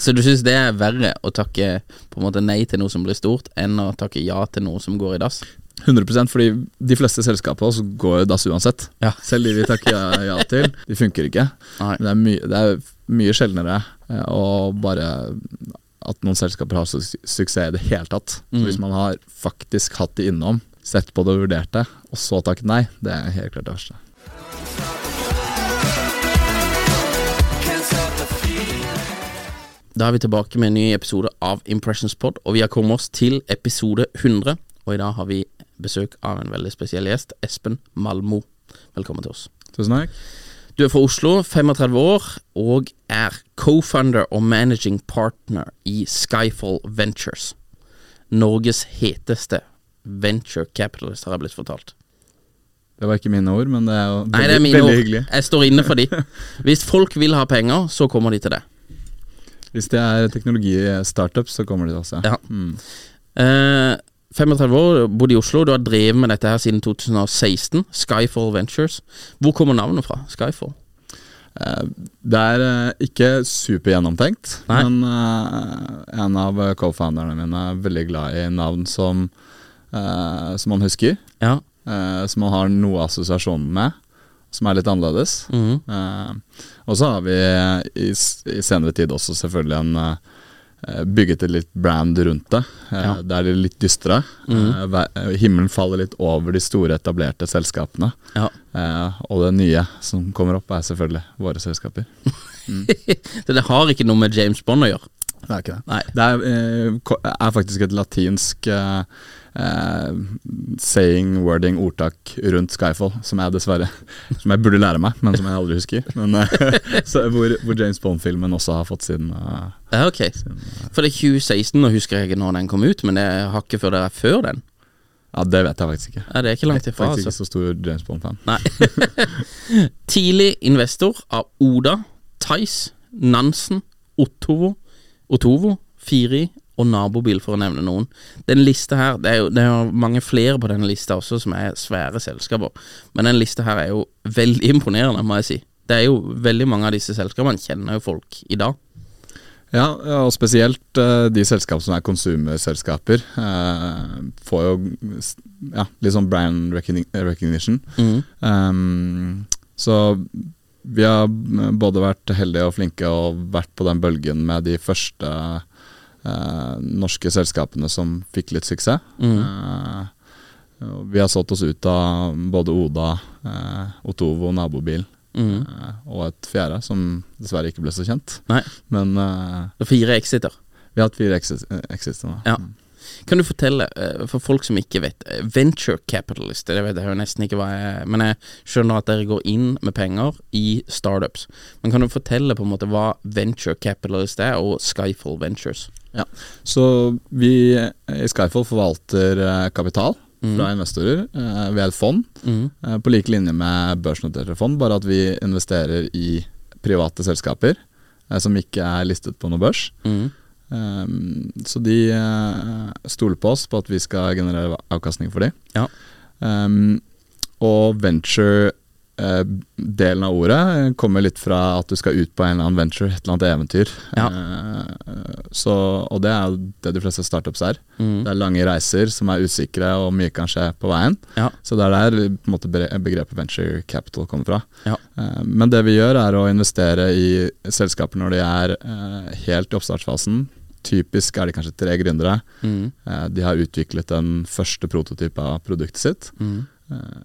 Så du syns det er verre å takke på en måte nei til noe som blir stort, enn å takke ja til noe som går i dass? 100% fordi de fleste selskaper også går i dass uansett. Ja. Selv de vi takker ja, ja til, de funker ikke. Men det er, mye, det er mye sjeldnere eh, å bare at noen selskaper har su suksess i det hele tatt. Så hvis man har faktisk hatt det innom, sett på det og vurdert det, og så takket nei, det er helt klart det verste. Da er vi tilbake med en ny episode av Impressions Pod, og vi har kommet oss til episode 100. Og i dag har vi besøk av en veldig spesiell gjest, Espen Malmo. Velkommen til oss. Tusen takk. Du er fra Oslo, 35 år, og er co-founder og managing partner i Skyfall Ventures. Norges heteste venture capitalist, har jeg blitt fortalt. Det var ikke mine ord, men det er jo veldig, Nei, det er mine veldig ord. hyggelig. Jeg står inne for de. Hvis folk vil ha penger, så kommer de til det. Hvis det er teknologi-startups, så kommer de også. Ja. Mm. Eh, 35 år, bodde i Oslo. Du har drevet med dette her siden 2016. Skyfall Ventures. Hvor kommer navnet fra? Skyfall? Eh, Det er eh, ikke supergjennomtenkt, men eh, en av co-founderne mine er veldig glad i navn som, eh, som man husker. Ja. som man har noe assosiasjon med, som er litt annerledes. Mm. Uh, og så har vi i, i senere tid også selvfølgelig en uh, bygget et litt brand rundt det. Uh, Ja. Det er litt dystre. Mm. himmelen faller litt over de store, etablerte selskapene. Ja. Og det nye som kommer opp, er selvfølgelig våre selskaper. Så det har ikke noe med James Bond å gjøre? Det er ikke det. Nei. Det er, er faktisk et latinsk eh, eh, saying, wording, ordtak rundt Skyfall, som jeg dessverre Som jeg burde lære meg, men som jeg aldri husker. Men, eh, så, hvor, hvor James Bond-filmen også har fått sin uh, Ja, ok. For det er 2016, nå husker jeg ikke når den kom ut, men det er hakket før det er før den. Ja, det vet jeg faktisk ikke. Ja, det er ikke langt Jeg er faktisk altså. ikke så stor James Bond-fan. Nei. Tidlig investor av Oda, Theis, Nansen, Ottovo, Ottovo, Firi og Nabobil, for å nevne noen. Den lista her, det er jo det er mange flere på denne lista også som er svære selskaper, men den lista her er jo veldig imponerende, må jeg si. Det er jo veldig mange av disse selskapene kjenner jo folk i dag. Ja, og spesielt eh, de selskap som er konsumerselskaper, eh, får jo ja, litt sånn brand recognition. recognition. Um, så vi har mm, både vært heldige og flinke og vært på den bølgen med de første eh, norske selskapene som fikk litt suksess. Eh, og vi har solgt oss ut av både Oda, eh, Otovo, Nabobil mm. eh, og et fjerde som dessverre ikke ble så kjent. Nei, Men det er fire exiter. vi har hatt fire exiter nå. Ja. Kan du fortelle, for folk som ikke vet, venture capitalist, det vet jeg jo nesten ikke hva jeg er, men jeg skjønner at dere går inn med penger i startups. Men kan du fortelle på en måte hva venture capitalist er, og Skyfall Ventures? Ja. Så vi i Skyfall forvalter kapital kapital fra investorer eh, ved et fond, mm. eh, på lik linje med børsnoterte fond, bare at vi investerer i private selskaper eh, som ikke er listet på noe børs. Mm. Um, så de eh, stoler på oss på at vi skal generere avkastning for dem. Ja. Um, og venture-delen av ordet kommer litt fra at du skal ut på en eller annen venture, et eller annet eventyr. Ja. Eh, så, og det er det de fleste startups er. Mm. Det er lange reiser som er usikre, og mye kan skje på veien. Ja. Så det er der måte begrepet venture capital kommer fra. Ja. Eh, Men det vi gjør, er å investere i selskaper når de er eh, helt i oppstartsfasen. Typisk er de kanskje tre gründere. Mm. Eh, De har utviklet den første prototypen av produktet sitt. Mm. Eh,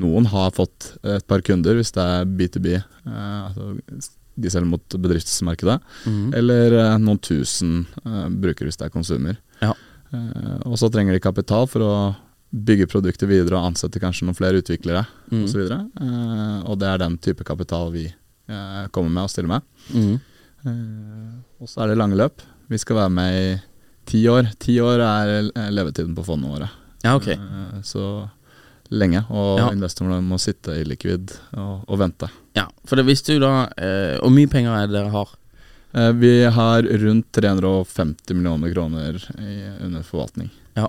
Noen har fått et par kunder hvis det er B2B, eh, altså de selger mot bedriftsmarkedet. Mm. Eller eh, noen tusen bruker brukere hvis det er konsumer. Ja. Og så trenger de kapital for å bygge produktet videre og ansette kanskje noen flere utviklere Mm. osv. Og det er den type kapital vi kommer med og stiller med. Mm. Og så er det lange løp. Vi skal være med i ti år. Ti år er levetiden på fondene våre. Ja, ok. Eh, så lenge. Og Ja. investorene må sitte illikvid og, og vente. Ja, for det visste jo da eh, Hvor mye penger er det dere har? Eh, vi har rundt 350 millioner kroner i, under forvaltning. Ja,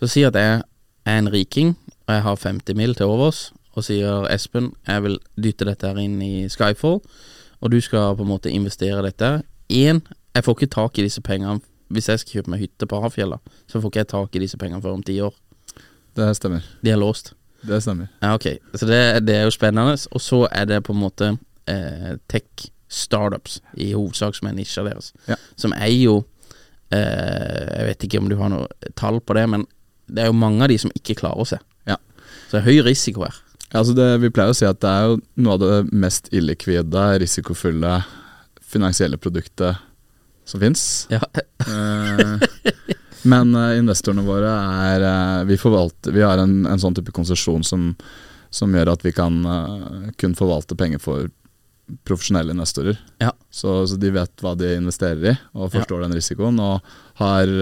Så si at jeg er en riking, og jeg har 50 mil til overs, og sier Espen, jeg vil dytte dette her inn i Skyfall, og du skal på en måte investere dette. Én, jeg får ikke tak i disse pengene hvis jeg skal kjøpe meg hytte på Hafjella, så får ikke jeg tak i disse pengene før om ti år. Det stemmer. De er låst. Det stemmer. Ja, ok. Så det, det er jo spennende. Og så er det på en måte eh, tech startups, i hovedsak som er nisja deres. Ja. Som er jo eh, Jeg vet ikke om du har noe tall på det, men det er jo mange av de som ikke klarer seg. Ja. Så det er høy risiko her. Ja, altså det, vi pleier å si at det er jo noe av det mest illikvide, risikofulle finansielle produktet som fins. Ja. Men eh, investorene våre er eh, Vi forvalter Vi har en, en sånn type konsesjon som, som gjør at vi kan eh, kun forvalte penger for profesjonelle investorer. Ja. Så, så de vet hva de investerer i, og forstår den risikoen. Og har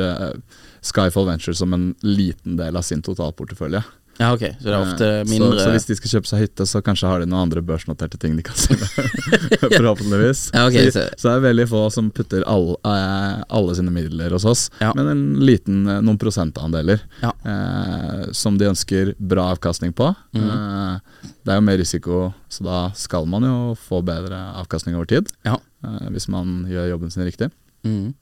Skyfall Venture som en liten del av sin totalportefølje. Ja, ok. Så det er ofte Eh, mindre Så, så hvis de skal kjøpe seg hytte, så kanskje har de noen andre børsnoterte ting de kan selge. Forhåpentligvis. Ja, okay, så, så- det er veldig få som putter alle, eh, alle sine midler hos oss, Ja. men en liten, eh, noen prosentandeler Ja. eh, som de ønsker bra avkastning på. Mhm. Eh, det er jo mer risiko, så da skal man jo få bedre avkastning over tid. Ja. eh, hvis man gjør jobben sin riktig. Mm.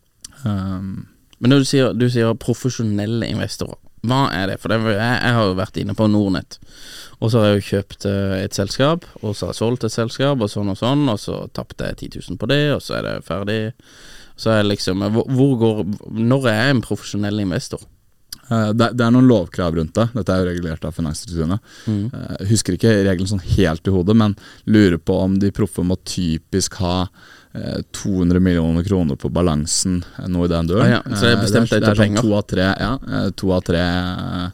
Um, Men når du sier, du sier profesjonelle investorer, hva er det? For det, jeg, jeg har jo vært inne på Nordnett, og så har jeg jo kjøpt eh, et selskap, og så har jeg solgt et selskap, og sånn og sånn, og så tapte jeg 10 000 på det, og så er det ferdig. Så er liksom hvor, hvor går Når er jeg en profesjonell investor? Eh, Det, det er noen lovkrav rundt det. Dette er jo regulert av Finanstilsynet. Eh, Jeg husker ikke regelen sånn helt i hodet, men lurer på om de proffe må typisk ha eh, 200 millioner kroner på balansen, nå i den døren. Ah, ja, så det er bestemt Eh, ut det er sånn penger. To av tre, ja, eh, to av tre eh,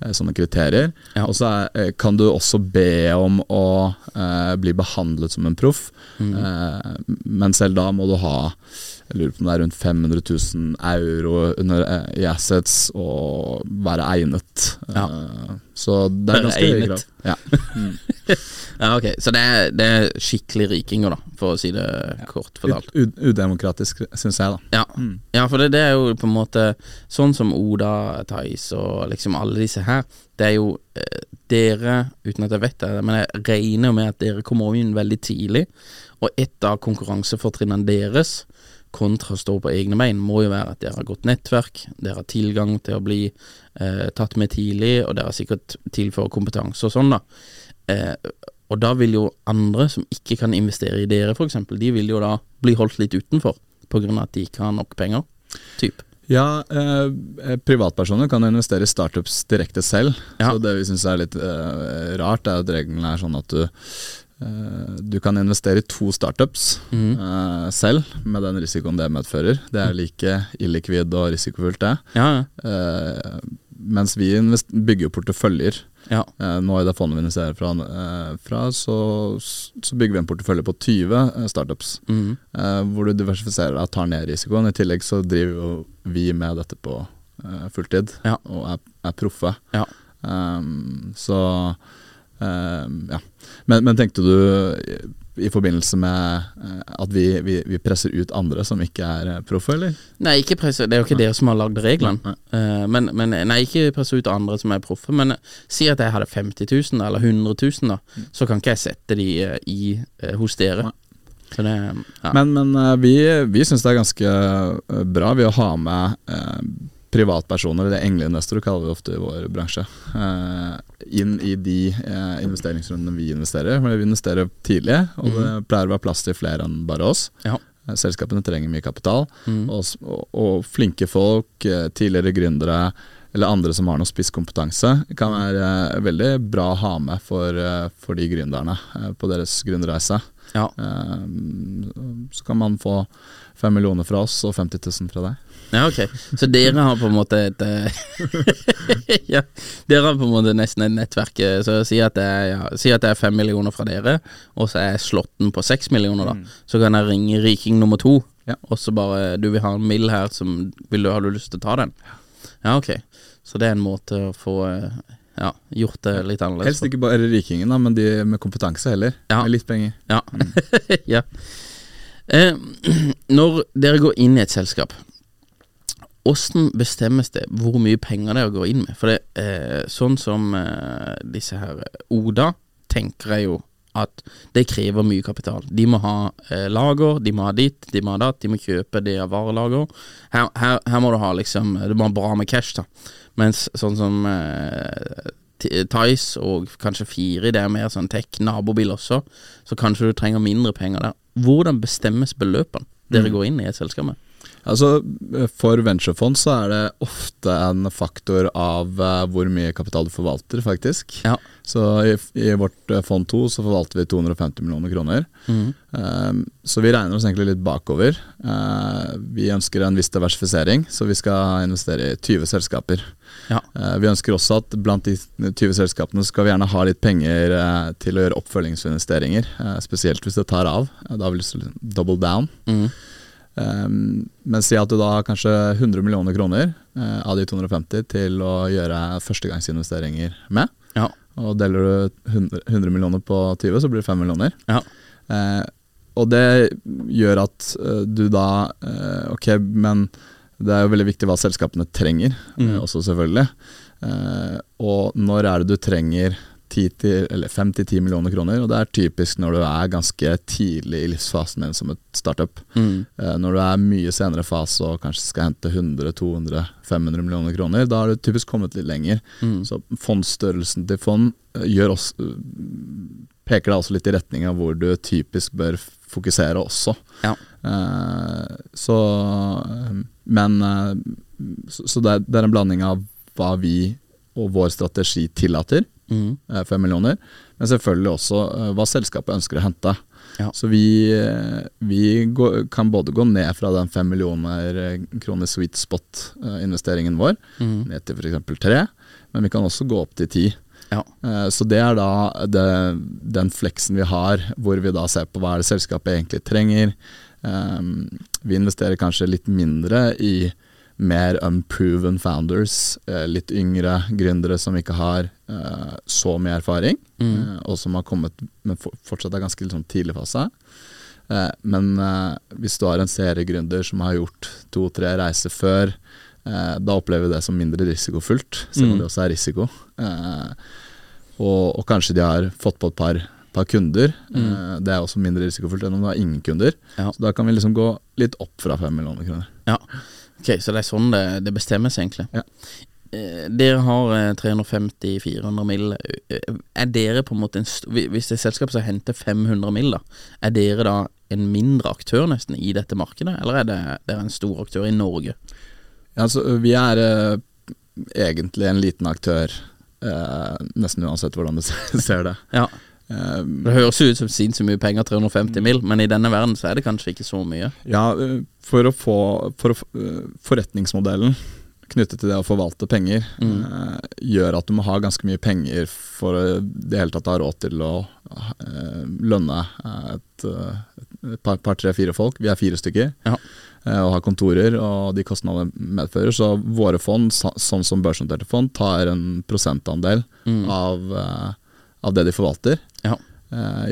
eh, sånne kriterier. Ja. Og så eh, kan du også be om å eh, bli behandlet som en proff, mm. eh, men selv da må du ha jeg lurer på om det er rundt 500 000 euro under, eh, i assets og være egnet. Ja. Eh, så det er ganske høye krav. Ja. Ja, ok, Så det er, det er skikkelig rikinger, da, for å si det kort fortalt. Udemokratisk, syns jeg, da. Ja, ja for det, det er jo på en måte Sånn som Oda, Theis og liksom alle disse her Det er jo eh, dere, uten at jeg vet det, men jeg regner med at dere kommer inn veldig tidlig. Og et av konkurransefortrinnene deres kontra å stå på egne bein, må jo være at dere har godt nettverk, dere har tilgang til å bli eh, tatt med tidlig, og dere har sikkert tilfører kompetanse og sånn, da. Eh, og da vil jo andre som ikke kan investere i dere, f.eks., de vil jo da bli holdt litt utenfor, av at de ikke har nok penger. Typ. Ja, eh, privatpersoner kan investere i startups direkte selv. Ja. Så det vi syns er litt eh, rart, er at reglene er sånn at du eh, du kan investere i to startups mm. uh, selv, med den risikoen det medfører. Det er like illikvid og risikofullt, det. Ja, ja. Uh, mens vi bygger porteføljer. ja. Uh, nå i det fondet vi investerer fra, eh, fra så, så bygger vi en portefølje på 20 eh, startups. Mm. eh, hvor du diversifiserer deg og tar ned risikoen. I tillegg så driver vi med dette på eh, fulltid og er, er proffe. Ja. Um, så ja. Men, men tenkte du i forbindelse med eh, at vi, vi, vi presser ut andre som ikke er eh, proffe, eller? Nei, ikke presse, det er jo ikke dere som har lagd reglene. Eh, men, men nei, ikke presse ut andre som er proffe. Men si at jeg hadde 50 000 eller 100 000, da. Så kan ikke jeg sette de i, hos dere. Så det ja. Men, men vi, vi syns det er ganske bra ved å ha med privatpersoner, eller engleinvestorer kaller vi det ofte i vår bransje, eh, inn i de eh, investeringsrundene vi investerer. For Vi investerer tidlig, og det pleier å være plass til flere enn bare oss. Ja. Eh, Selskapene trenger mye kapital, og, og, og flinke folk, tidligere gründere eller andre som har noe spisskompetanse, kan være veldig bra å ha med for, for de gründerne på deres gründerreise. Ja. Eh, Så kan man få fem millioner fra oss og 50 000 fra deg. Ja, ok. Så dere har på en måte et eh, Ja, dere har på en måte nesten et nettverk. eh, Så si at, det er, ja, si at det er fem millioner fra dere, og så er slåtten på seks millioner, da. Så kan jeg ringe riking nummer to, Ja. og så bare Du vil ha en mill her, som vil du, har du lyst til å ta den? Ja, ok. Så det er en måte å få eh, ja, gjort det litt annerledes Helst ikke bare rikingen, da, men de med kompetanse heller. Ja. Med litt penger. Ja. ja. Eh, når dere går inn i et selskap, hvordan bestemmes det hvor mye penger dere går inn med? For det, eh, sånn som eh, disse her Oda, tenker jeg jo at det krever mye kapital. De må ha eh, lager, de må ha ditt, de må ha datt, de må kjøpe det av varelager. Her, her, her må du ha liksom Du må ha bra med cash, da. Mens sånn som eh, Tice og kanskje Firi, det er mer sånn tech, nabobil også, så kanskje du trenger mindre penger der. Hvordan bestemmes beløpene dere går inn i et selskap med? Altså, For venturefond så er det ofte en faktor av eh, hvor mye kapital du forvalter, faktisk. Ja. Så i, i vårt eh, fond 2 så forvalter vi 250 millioner kroner. Mhm. Um, så vi regner oss egentlig litt bakover. Uh, vi ønsker en viss diversifisering, så vi skal investere i 20 selskaper. Ja. Uh, vi ønsker også at blant de 20 selskapene skal vi gjerne ha litt penger uh, til å gjøre oppfølgingsinvesteringer. spesielt hvis det tar av. Da har vi lyst til å double down. Mhm. Um, men si at du da har kanskje 100 millioner kroner eh, av de 250 til å gjøre førstegangsinvesteringer med. Ja. Og deler du 100, 100 millioner på 20, så blir det 5 millioner. Ja. Eh, og det gjør at eh, du da eh, Ok, men det er jo veldig viktig hva selskapene trenger, Mm. også selvfølgelig. Og når er det du trenger 10 til, eller 5-10 millioner kroner? Og det er typisk når du er ganske tidlig i livsfasen din som et startup. Mhm. Eh, Når du er mye senere fase og kanskje skal hente 100-200-500 millioner kroner, da har du typisk kommet litt lenger. Mm. Så fondsstørrelsen til fond eh, oss, eh, peker deg også litt i retning av hvor du typisk bør fokusere også. Ja. Så Men Så, det er en blanding av hva vi og vår strategi tillater, Mhm. eh, fem millioner, men selvfølgelig også eh, hva selskapet ønsker å hente. Ja. Så vi, eh, vi går, kan både gå ned fra den 5 millioner eh, kroner sweet spot-investeringen vår, mm. ned til f.eks. 3, men vi kan også gå opp til ti. Ja. Eh, Så det er da det, den fleksen vi har, hvor vi da ser på hva er det selskapet egentlig trenger. Vi investerer kanskje litt mindre i mer unproven founders, eh, litt yngre gründere som ikke har eh, så mye erfaring, eh, og som har kommet, men fortsatt er ganske liksom, tidlig fase. Men hvis du har en seriegründer som har gjort to-tre reiser før, da opplever vi det som mindre risikofullt, selv om Mm. det også er risiko. Og, og kanskje de har fått på et par, par kunder. Eh, det er også mindre risikofullt enn om du har ingen kunder. Ja. Så da kan vi liksom gå litt opp fra fem millioner kroner. Ja. Ok, så det er sånn det, det bestemmes, egentlig. Ja. Eh, Dere har eh, 350-400 mill. Eh, Er dere på en måte en Hvis det er selskap som henter 500 mill., da, er dere da en mindre aktør nesten i dette markedet, eller er det dere en stor aktør i Norge? Ja, altså, vi er eh, egentlig en liten aktør, eh, nesten uansett hvordan du ser det. Ja. Eh, Det høres jo ut som sinnssykt mye penger, 350 mil, men i denne verden så er det kanskje ikke så mye. Ja, eh, for å få for eh, Forretningsmodellen knyttet til det å forvalte penger Mm. eh, gjør at du må ha ganske mye penger for å i det hele tatt ha råd til å lønne et, et par, par, tre, fire folk. Vi er fire stykker. Ja. Og har kontorer, og de kostnadene medfører. Så våre fond, sånn som børsnoterte fond, tar en prosentandel Mm. av, av det de forvalter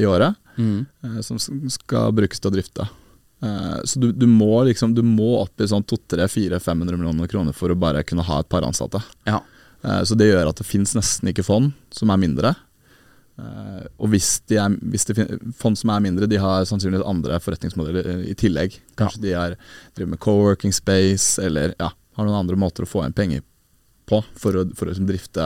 i året. Mm. eh, som skal brukes til å drifte. Eh, så du, du må liksom Du må opp i sånn 200-400-500 millioner kroner for å bare kunne ha et par ansatte. Ja. Eh, Så det gjør at det fins nesten ikke fond som er mindre. Eh, Og hvis, de er, hvis det fin- fond som er mindre, de har sannsynligvis andre forretningsmodeller eh, i tillegg. Kanskje de er, driver med co-working space, eller ja, har noen andre måter å få inn penger på for å, for å liksom drifte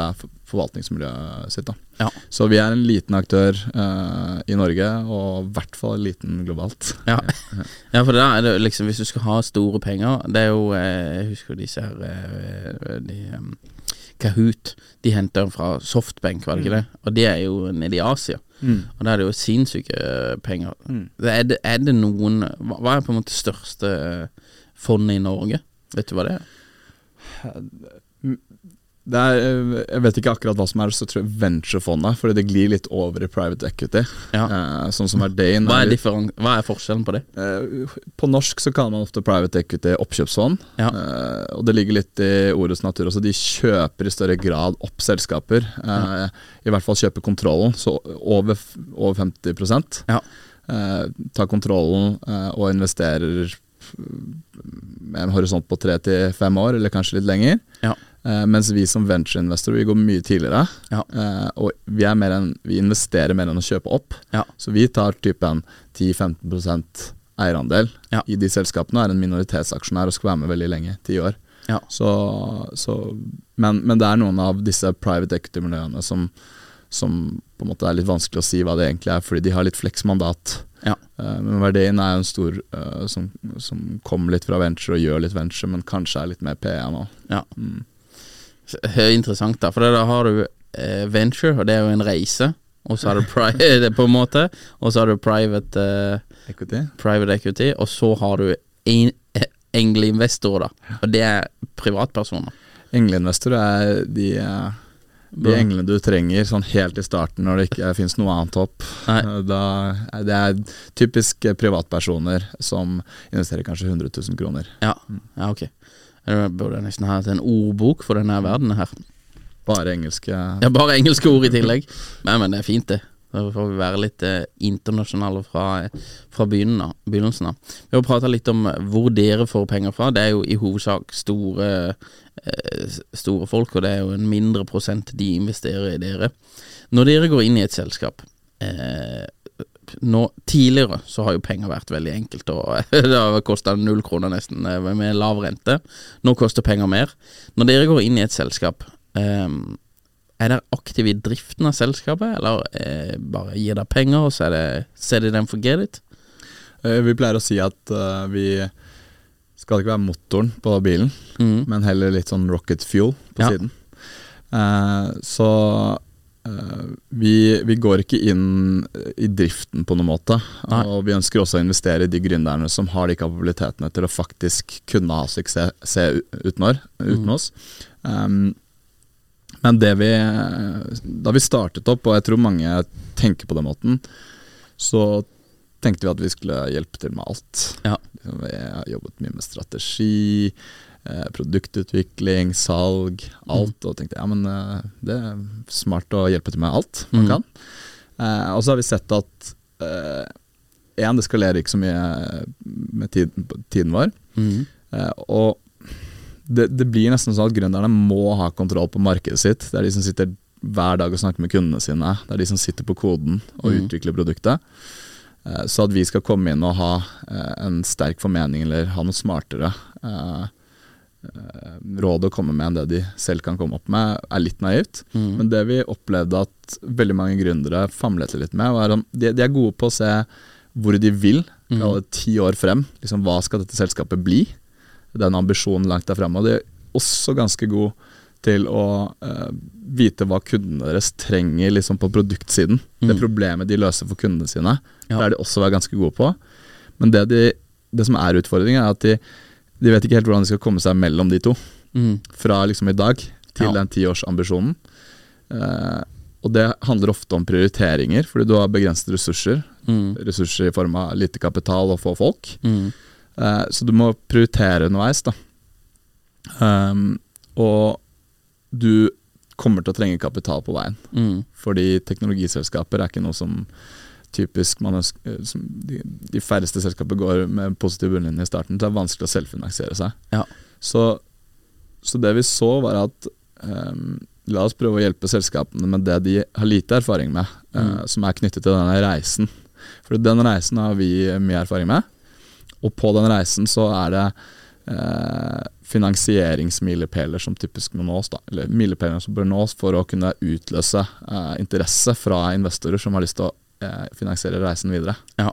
forvaltningsmiljøet sitt. Ja. Så vi er en liten aktør uh, i Norge, og i hvert fall liten globalt. Ja. ja, for det er liksom Hvis du skal ha store penger Det er jo eh, Jeg husker disse her eh, de, um, Kahoot. De henter fra Softbank, var det ikke det? Og de er jo nede i Asia. Og da er det jo sinnssyke penger. penger. Er, det, er det noen Hva er på en måte største fondet i Norge? Vet du hva det er? Er, eh, jeg vet ikke akkurat hva som er så tror jeg venturefondet, fordi det glir litt over i private equity. Ja. Eh, sånn som Verdane. Hva er, hva er forskjellen på det? Eh, På norsk så kaller man ofte private equity oppkjøpsfond. Ja. Eh, og det ligger litt i ordets natur også. De kjøper i større grad opp selskaper. eh, I hvert fall kjøper kontrollen, så over, over 50 Ja. eh, Tar kontrollen og investerer med en horisont på tre til fem år, eller kanskje litt lenger. Ja. Eh, mens vi som ventureinvestorer vi går mye tidligere. Ja. Uh, og vi, er mer enn, vi investerer mer enn å kjøpe opp. Ja. Så vi tar typen 10-15 eierandel Ja. i de selskapene, og er en minoritetsaksjonær og skal være med veldig lenge, ti år. Ja. Så, så, men, men det er noen av disse private equity-miljøene som, som på en måte er litt vanskelig å si hva det egentlig er, fordi de har litt fleksmandat. Ja. Uh, men Verdien er jo en stor som, som kommer litt fra venture og gjør litt venture, men kanskje er litt mer PE nå. Ja. Mm. Interessant, da. For da har du eh, venture, og det er jo en reise. Og så har du private, på en måte Og så har du private, eh, Equity? private equity, og så har du en, eh, engleinvestorer, da. Og det er privatpersoner. Engleinvestorer er de, eh, de englene du trenger sånn helt i starten når det ikke fins noe annet håp. Eh, Da, det er typisk eh, privatpersoner som investerer kanskje 100 000 kroner. Ja, ja ok. Jeg burde nesten ha en ordbok for denne verdenen her. Bare engelske Ja, bare engelske ord i tillegg. Men, men det er fint, det. Da får vi være litt eh, internasjonale fra, fra begynnelsen av. begynnelsen av. Vi har prata litt om hvor dere får penger fra. Det er jo i hovedsak store, eh, store folk, og det er jo en mindre prosent de investerer i dere. Når dere går inn i et selskap eh, nå, Tidligere så har jo penger vært veldig enkelt, og det har kosta null kroner nesten eh, med lav rente. Nå koster penger mer. Når dere går inn i et selskap, eh, er dere aktive i driften av selskapet, eller eh, bare gir dere penger, og så er det set it and forget it? Eh, Vi pleier å si at vi skal ikke være motoren på bilen, Mm. men heller litt sånn rocket fuel på Ja. siden. Eh, så vi, vi går ikke inn i driften på noen måte. Nei. Og vi ønsker også å investere i de gründerne som har de kapabilitetene til å faktisk kunne ha suksess se uten, år, uten Mm. oss. Um, men det vi Da vi startet opp, og jeg tror mange tenker på den måten, så tenkte vi at vi skulle hjelpe til med alt. Ja. Vi har jobbet mye med strategi, eh, produktutvikling, salg, alt. Og tenkte ja, men eh, det er smart å hjelpe til med alt man Mm. kan. Eh, og så har vi sett at én, det skalerer ikke så mye med tiden, tiden vår. Mm. Eh, og det, det blir nesten sånn at gründerne må ha kontroll på markedet sitt. Det er de som sitter hver dag og snakker med kundene sine. Det er de som sitter på koden og mm. utvikler produktet. Eh, Så at vi skal komme inn og ha eh, en sterk formening eller ha noe smartere eh, eh, råd å komme med enn det de selv kan komme opp med, er litt naivt. Mm. Men det vi opplevde at veldig mange gründere famlet litt med, var at de, de er gode på å se hvor de vil, Mm. kalle det ti år frem. Liksom, hva skal dette selskapet bli? Den ambisjonen langt der fremme. Og de er også ganske gode til å uh, vite hva kundene deres trenger liksom, på produktsiden. Det Mm. problemet de løser for kundene sine. Ja. Det er de også ganske gode på. Men det, de, det som er utfordringen, er at de, de vet ikke helt hvordan de skal komme seg mellom de to. Mm. Fra liksom i dag til Ja. den tiårsambisjonen. Uh, og det handler ofte om prioriteringer, fordi du har begrensede ressurser. Mm. Ressurser i form av lite kapital og få folk. Mm. Uh, så du må prioritere underveis, da. Um, og du kommer til å trenge kapital på veien. Mm. Fordi teknologiselskaper er ikke noe som typisk man ønsker, eh, som de, de færreste selskaper går med positiv bunnlinje i starten, så det er vanskelig å selvfinansiere seg. Ja. Så, så det vi så, var at um, la oss prøve å hjelpe selskapene med det de har lite erfaring med, eh, som er knyttet til denne reisen. For den reisen har vi mye erfaring med, og på den reisen så er det uh, finansieringsmilepæler som typisk må nås, da, eller milepæler som bør nås for å kunne utløse uh, interesse fra investorer som har lyst til å finansiere reisen videre. Ja.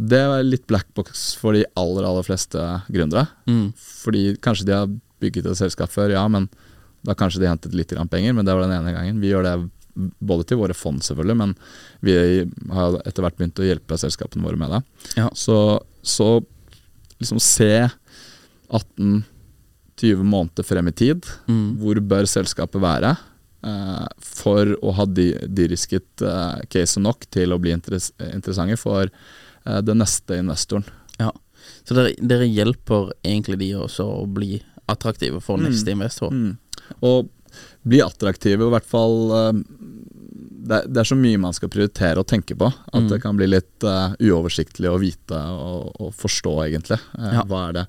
Det er litt black box for de aller aller fleste gründere. Mm. Fordi kanskje de har bygget et selskap før, ja, men da kanskje de hentet litt grann penger, men det var den ene gangen. Vi gjør det både til våre fond, selvfølgelig, men vi har etter hvert begynt å hjelpe selskapene våre med det. Ja. Så, så liksom se 18-20 måneder frem i tid, Mm. hvor bør selskapet være eh, for å ha de, de-risket eh, caset nok til å bli interess interessante for eh, den neste investoren. Ja. Så dere, dere hjelper egentlig de også å bli attraktive for neste investor? Mm. Og bli attraktive, i hvert fall eh, det, det er så mye man skal prioritere og tenke på, at Mm. det kan bli litt uh, uoversiktlig å vite og, og forstå, egentlig. Uh, Ja. Hva er det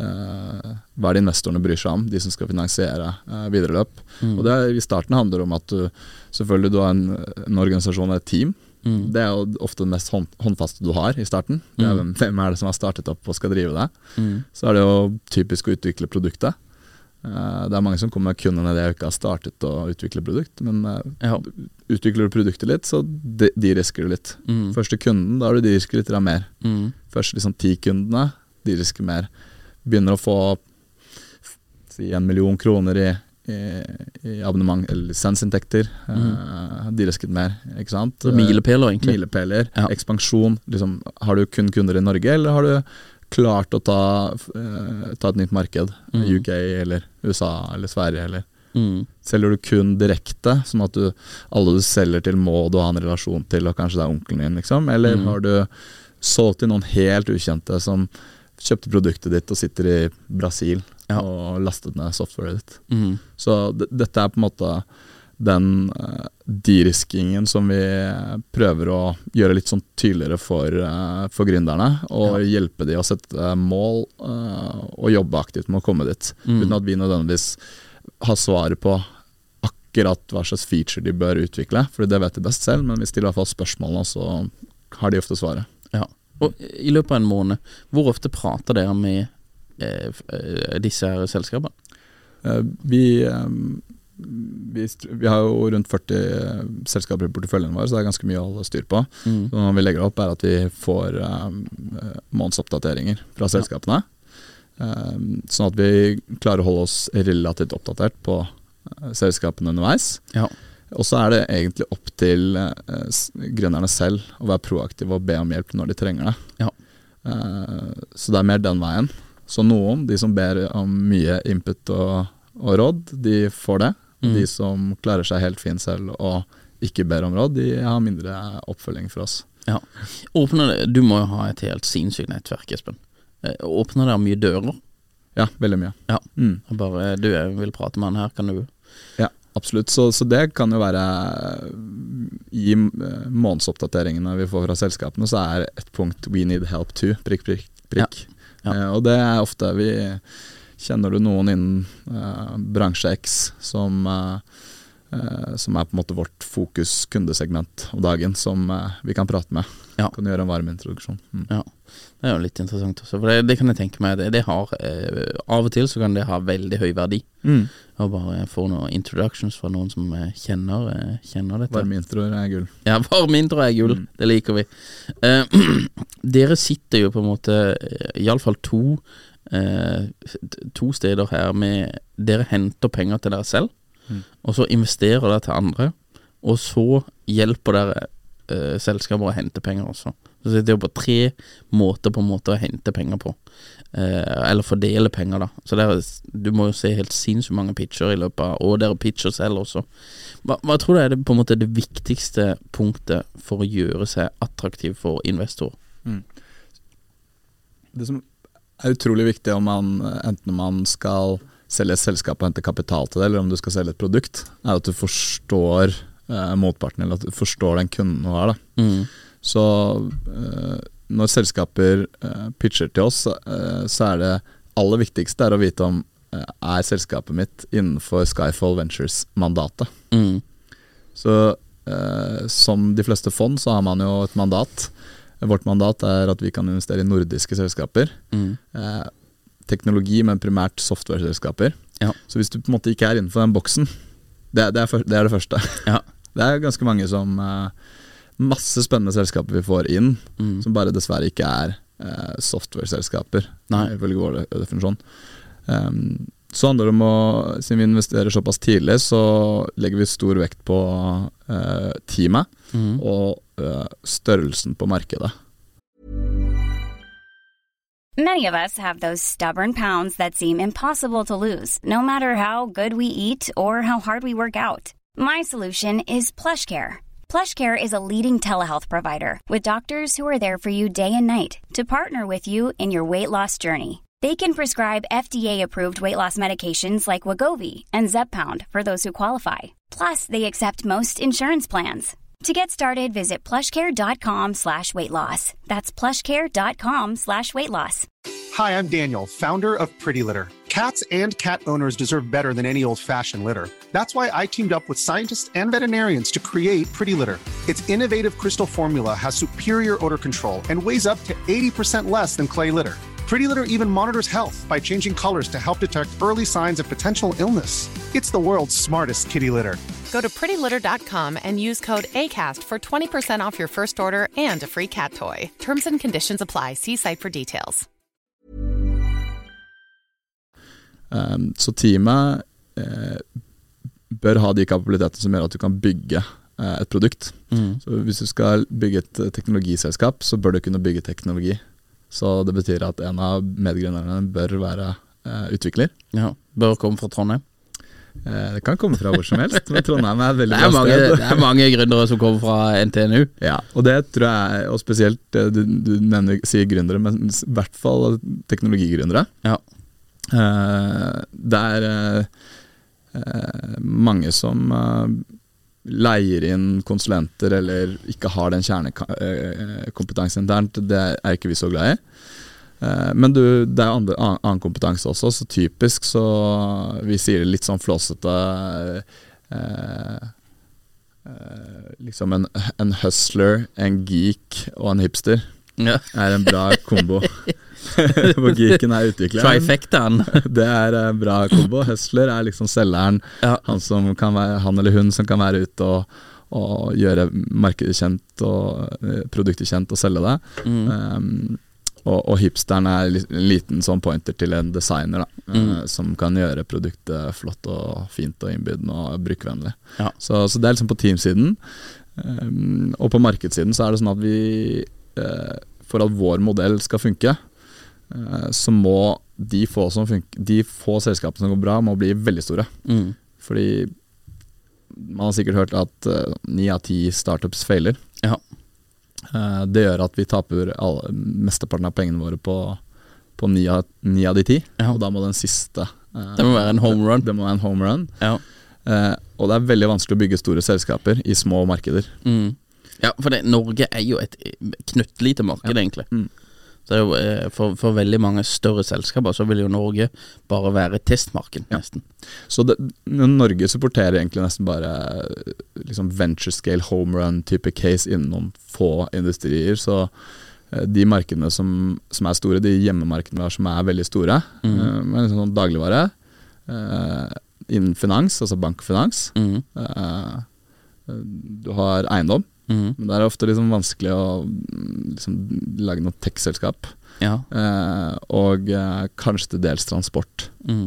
uh, Hva er det investorene bryr seg om, de som skal finansiere uh, videre løp. Mm. Og det I starten handler det om at du selvfølgelig du har en, en organisasjon og et team. Mm. Det er jo ofte det mest hånd, håndfaste du har i starten. Det er hvem, hvem er det som har startet opp og skal drive det? Mm. Så er det jo typisk å utvikle produktet. Eh, det er mange som kommer kun ned jeg ikke har startet å utvikle produkt, men eh, Ja. utvikler du produktet litt, så de, de risker du litt. Mm. Første kunden, da har du de risker litt mer. Mm. Første liksom ti kundene, de risker mer. Begynner å få si en million kroner i, i, i abonnement eller lisensinntekter. eh, de risker mer, ikke sant. Mm. Milepæler, egentlig. Milepæler, Ja. ekspansjon. Liksom, har du kun kunder i Norge, eller har du klart å ta, eh, ta et nytt marked? Mm. UK eller USA eller Sverige eller Mm. Selger du kun direkte, sånn at du, alle du selger til må du ha en relasjon til, og kanskje det er onkelen din, liksom? Eller Mm. har du solgt til noen helt ukjente som kjøpte produktet ditt og sitter i Brasil Ja. og lastet ned softwaret ditt? Mm. Så dette er på en måte den uh, de-riskingen som vi prøver å gjøre litt sånn tydeligere for, eh, for gründerne. Og hjelpe de å sette mål eh, og jobbe aktivt med å komme dit. Mm. Uten at vi nødvendigvis har svaret på akkurat hva slags feature de bør utvikle, for det vet de best selv, men vi stiller i hvert fall spørsmålene, så har de ofte svaret. Ja. Og i løpet av en måned, hvor ofte prater dere med eh, disse her selskapene? Vi, vi, vi har jo rundt 40 eh, selskaper i porteføljen vår, så det er ganske mye å holde styr på. Mm. Så når vi legger opp, er at vi får um, månedsoppdateringer fra selskapene. Eh, sånn at vi klarer å holde oss relativt oppdatert på selskapene underveis. Ja. Og så er det egentlig opp til uh, gründerne selv å være proaktive og be om hjelp når de trenger det. Ja. Uh, så det er mer den veien. Så noen, de som ber om mye input og, og råd, de får det. Mm. De som klarer seg helt fint selv og ikke ber om råd, de har mindre oppfølging fra oss. Ja. Åpner det, du må jo ha et helt sinnssykt nettverk, Espen. Eh, Åpner det mye dører? Ja, veldig mye. Ja. Mm. Bare du vil prate med han her, kan du Ja, absolutt. Så, så det kan jo være I eh, månedsoppdateringene vi får fra selskapene, så er et punkt 'we need help to'. Prikk, prikk, prikk. Ja. Eh, og det er ofte vi Kjenner du noen innen eh, bransje X som eh, eh, som er på en måte vårt fokus kundesegment om dagen, som eh, vi kan prate med. Ja. Kan gjøre en varm introduksjon. Mm. Ja. Det er jo litt interessant også, for det, det kan jeg tenke meg. Det, det har eh, Av og til så kan det ha veldig høy verdi. Mm. Å bare få noen introductions fra noen som eh, kjenner, kjenner dette. Varme introer er gull. Ja, varm intro er gull. Mm. Det liker vi. Dere sitter jo på en måte Iallfall to To steder her med Dere henter penger til dere selv, Mm. og så investerer dere til andre. Og så hjelper dere eh, selskaper å hente penger også. Så det er jo på tre måter på en måte å hente penger på. Eh, eller fordele penger, da. Så det er, du må jo se helt sinnssykt mange pitcher i løpet av Og dere pitcher selv også. Hva, hva tror du er det, på en måte det viktigste punktet for å gjøre seg attraktiv for investor? Det som er utrolig viktig om man, enten man skal selge et selskap og hente kapital til det, eller om du skal selge et produkt, er at du forstår eh, motparten, eller at du forstår den kunden du har. Mm. Så eh, når selskaper eh, pitcher til oss, eh, så er det aller viktigste er å vite om eh, er selskapet mitt innenfor Skyfall Ventures-mandatet. Mm. Så eh, som de fleste fond, så har man jo et mandat. Vårt mandat er at vi kan investere i nordiske selskaper. Mm. Eh, teknologi, men primært software-selskaper. Ja. Så hvis du på en måte ikke er innenfor den boksen, det, det, er, det er det første. Ja. Det er ganske mange som eh, Masse spennende selskaper vi får inn, Mm. som bare dessverre ikke er eh, software-selskaper, Nei. ifølge vår de- definisjon. Um, så handler det om å Siden vi investerer såpass tidlig, så legger vi stor vekt på eh, teamet Mm. og eh, størrelsen på markedet. Many of us have those stubborn pounds that seem impossible to lose, no matter how good we eat or how hard we work out. My solution is PlushCare. PlushCare is a leading telehealth provider with doctors who are there for you day and night to partner with you in your weight loss journey. They can prescribe FDA-approved weight loss medications like Wagovi and Zepbound for those who qualify. Plus, they accept most insurance plans. To get started, visit plushcare.com slash weight loss. That's plushcare.com slash weight loss. Hi, I'm Daniel, founder of Pretty Litter. Cats and cat owners deserve better than any old fashioned litter. That's why I teamed up with scientists and veterinarians to create Pretty Litter. Its innovative crystal formula has superior odor control and weighs up to 80% less than clay litter. Pretty Litter even monitors health by changing colors to help detect early signs of potential illness. It's the world's smartest kitty litter. Go to prettylitter.com and use code ACAST for 20% off your first order and a free cat toy. Terms and conditions apply. See site for details. Um, så teamet eh, bør ha de kapabilitetene som gjør at du kan bygge eh, et produkt. Mm. Så Hvis du skal bygge et eh, teknologiselskap, så bør du kunne bygge teknologi. Så det betyr at en av medgrunnerne bør være eh, utvikler. Ja. Bør komme fra Trondheim. Eh, det kan komme fra hvor som helst, men Trondheim er veldig Det bra mange, sted. det er mange gründere som kommer fra NTNU. Ja, og det tror jeg, og spesielt eh, du, du nevner, sier gründere, men i hvert fall teknologigründere. Ja. Eh, det er eh, eh, mange som leier inn konsulenter eller ikke har den kjernekompetansen internt. Det er ikke vi så glad i. Eh, Men du, det er andre, annen, kompetanse også, så typisk så Vi sier det litt sånn flåsete eh, eh, Liksom en, en hustler, en geek og en hipster Ja. er en bra kombo. Geeken er utvikleren. Trifectaen. Det er en bra kombo. Hustler er liksom selgeren. Ja. Han, som kan være, han eller hun som kan være ute og, og gjøre markedet kjent og eh, produktet kjent og selge det. Mm. Um, og, og hipsteren er en liten sånn pointer til en designer, da, Mm. eh, som kan gjøre produktet flott og fint og innbydende og brukervennlig. Ja. Så, så det er liksom på teamsiden. Um, og på markedssiden så er det sånn at vi, uh, for at vår modell skal funke, eh, så må de få, som funk- de få selskapene som går bra, må bli veldig store. Mm. Fordi man har sikkert hørt at eh, ni av ti startups feiler. Ja. Eh, det gjør at vi taper alle, mesteparten av pengene våre på, ni, av, av de ti, Ja. og da må den siste eh, Det må være en home run. Det må være en home run. Ja. Eh, og det er veldig vanskelig å bygge store selskaper i små markeder. Mm. Ja, for det, Norge er jo et knøttlite marked, egentlig. Mm. Jo, eh, for, for veldig mange større selskaper så vil jo Norge bare være testmarken, testmarked, nesten. Så det, Norge supporterer egentlig nesten bare eh, liksom venture scale home run-type case innom få industrier. Så eh, de markedene som, som er store, de hjemmemarkedene som er veldig store, eh, med liksom sånn dagligvare, innen finans, altså bankfinans, Mm. du har eiendom, Mm. men det er ofte liksom vanskelig å mm, liksom, lage noe tech-selskap. Ja. Eh, og eh, kanskje til dels transport. Mm.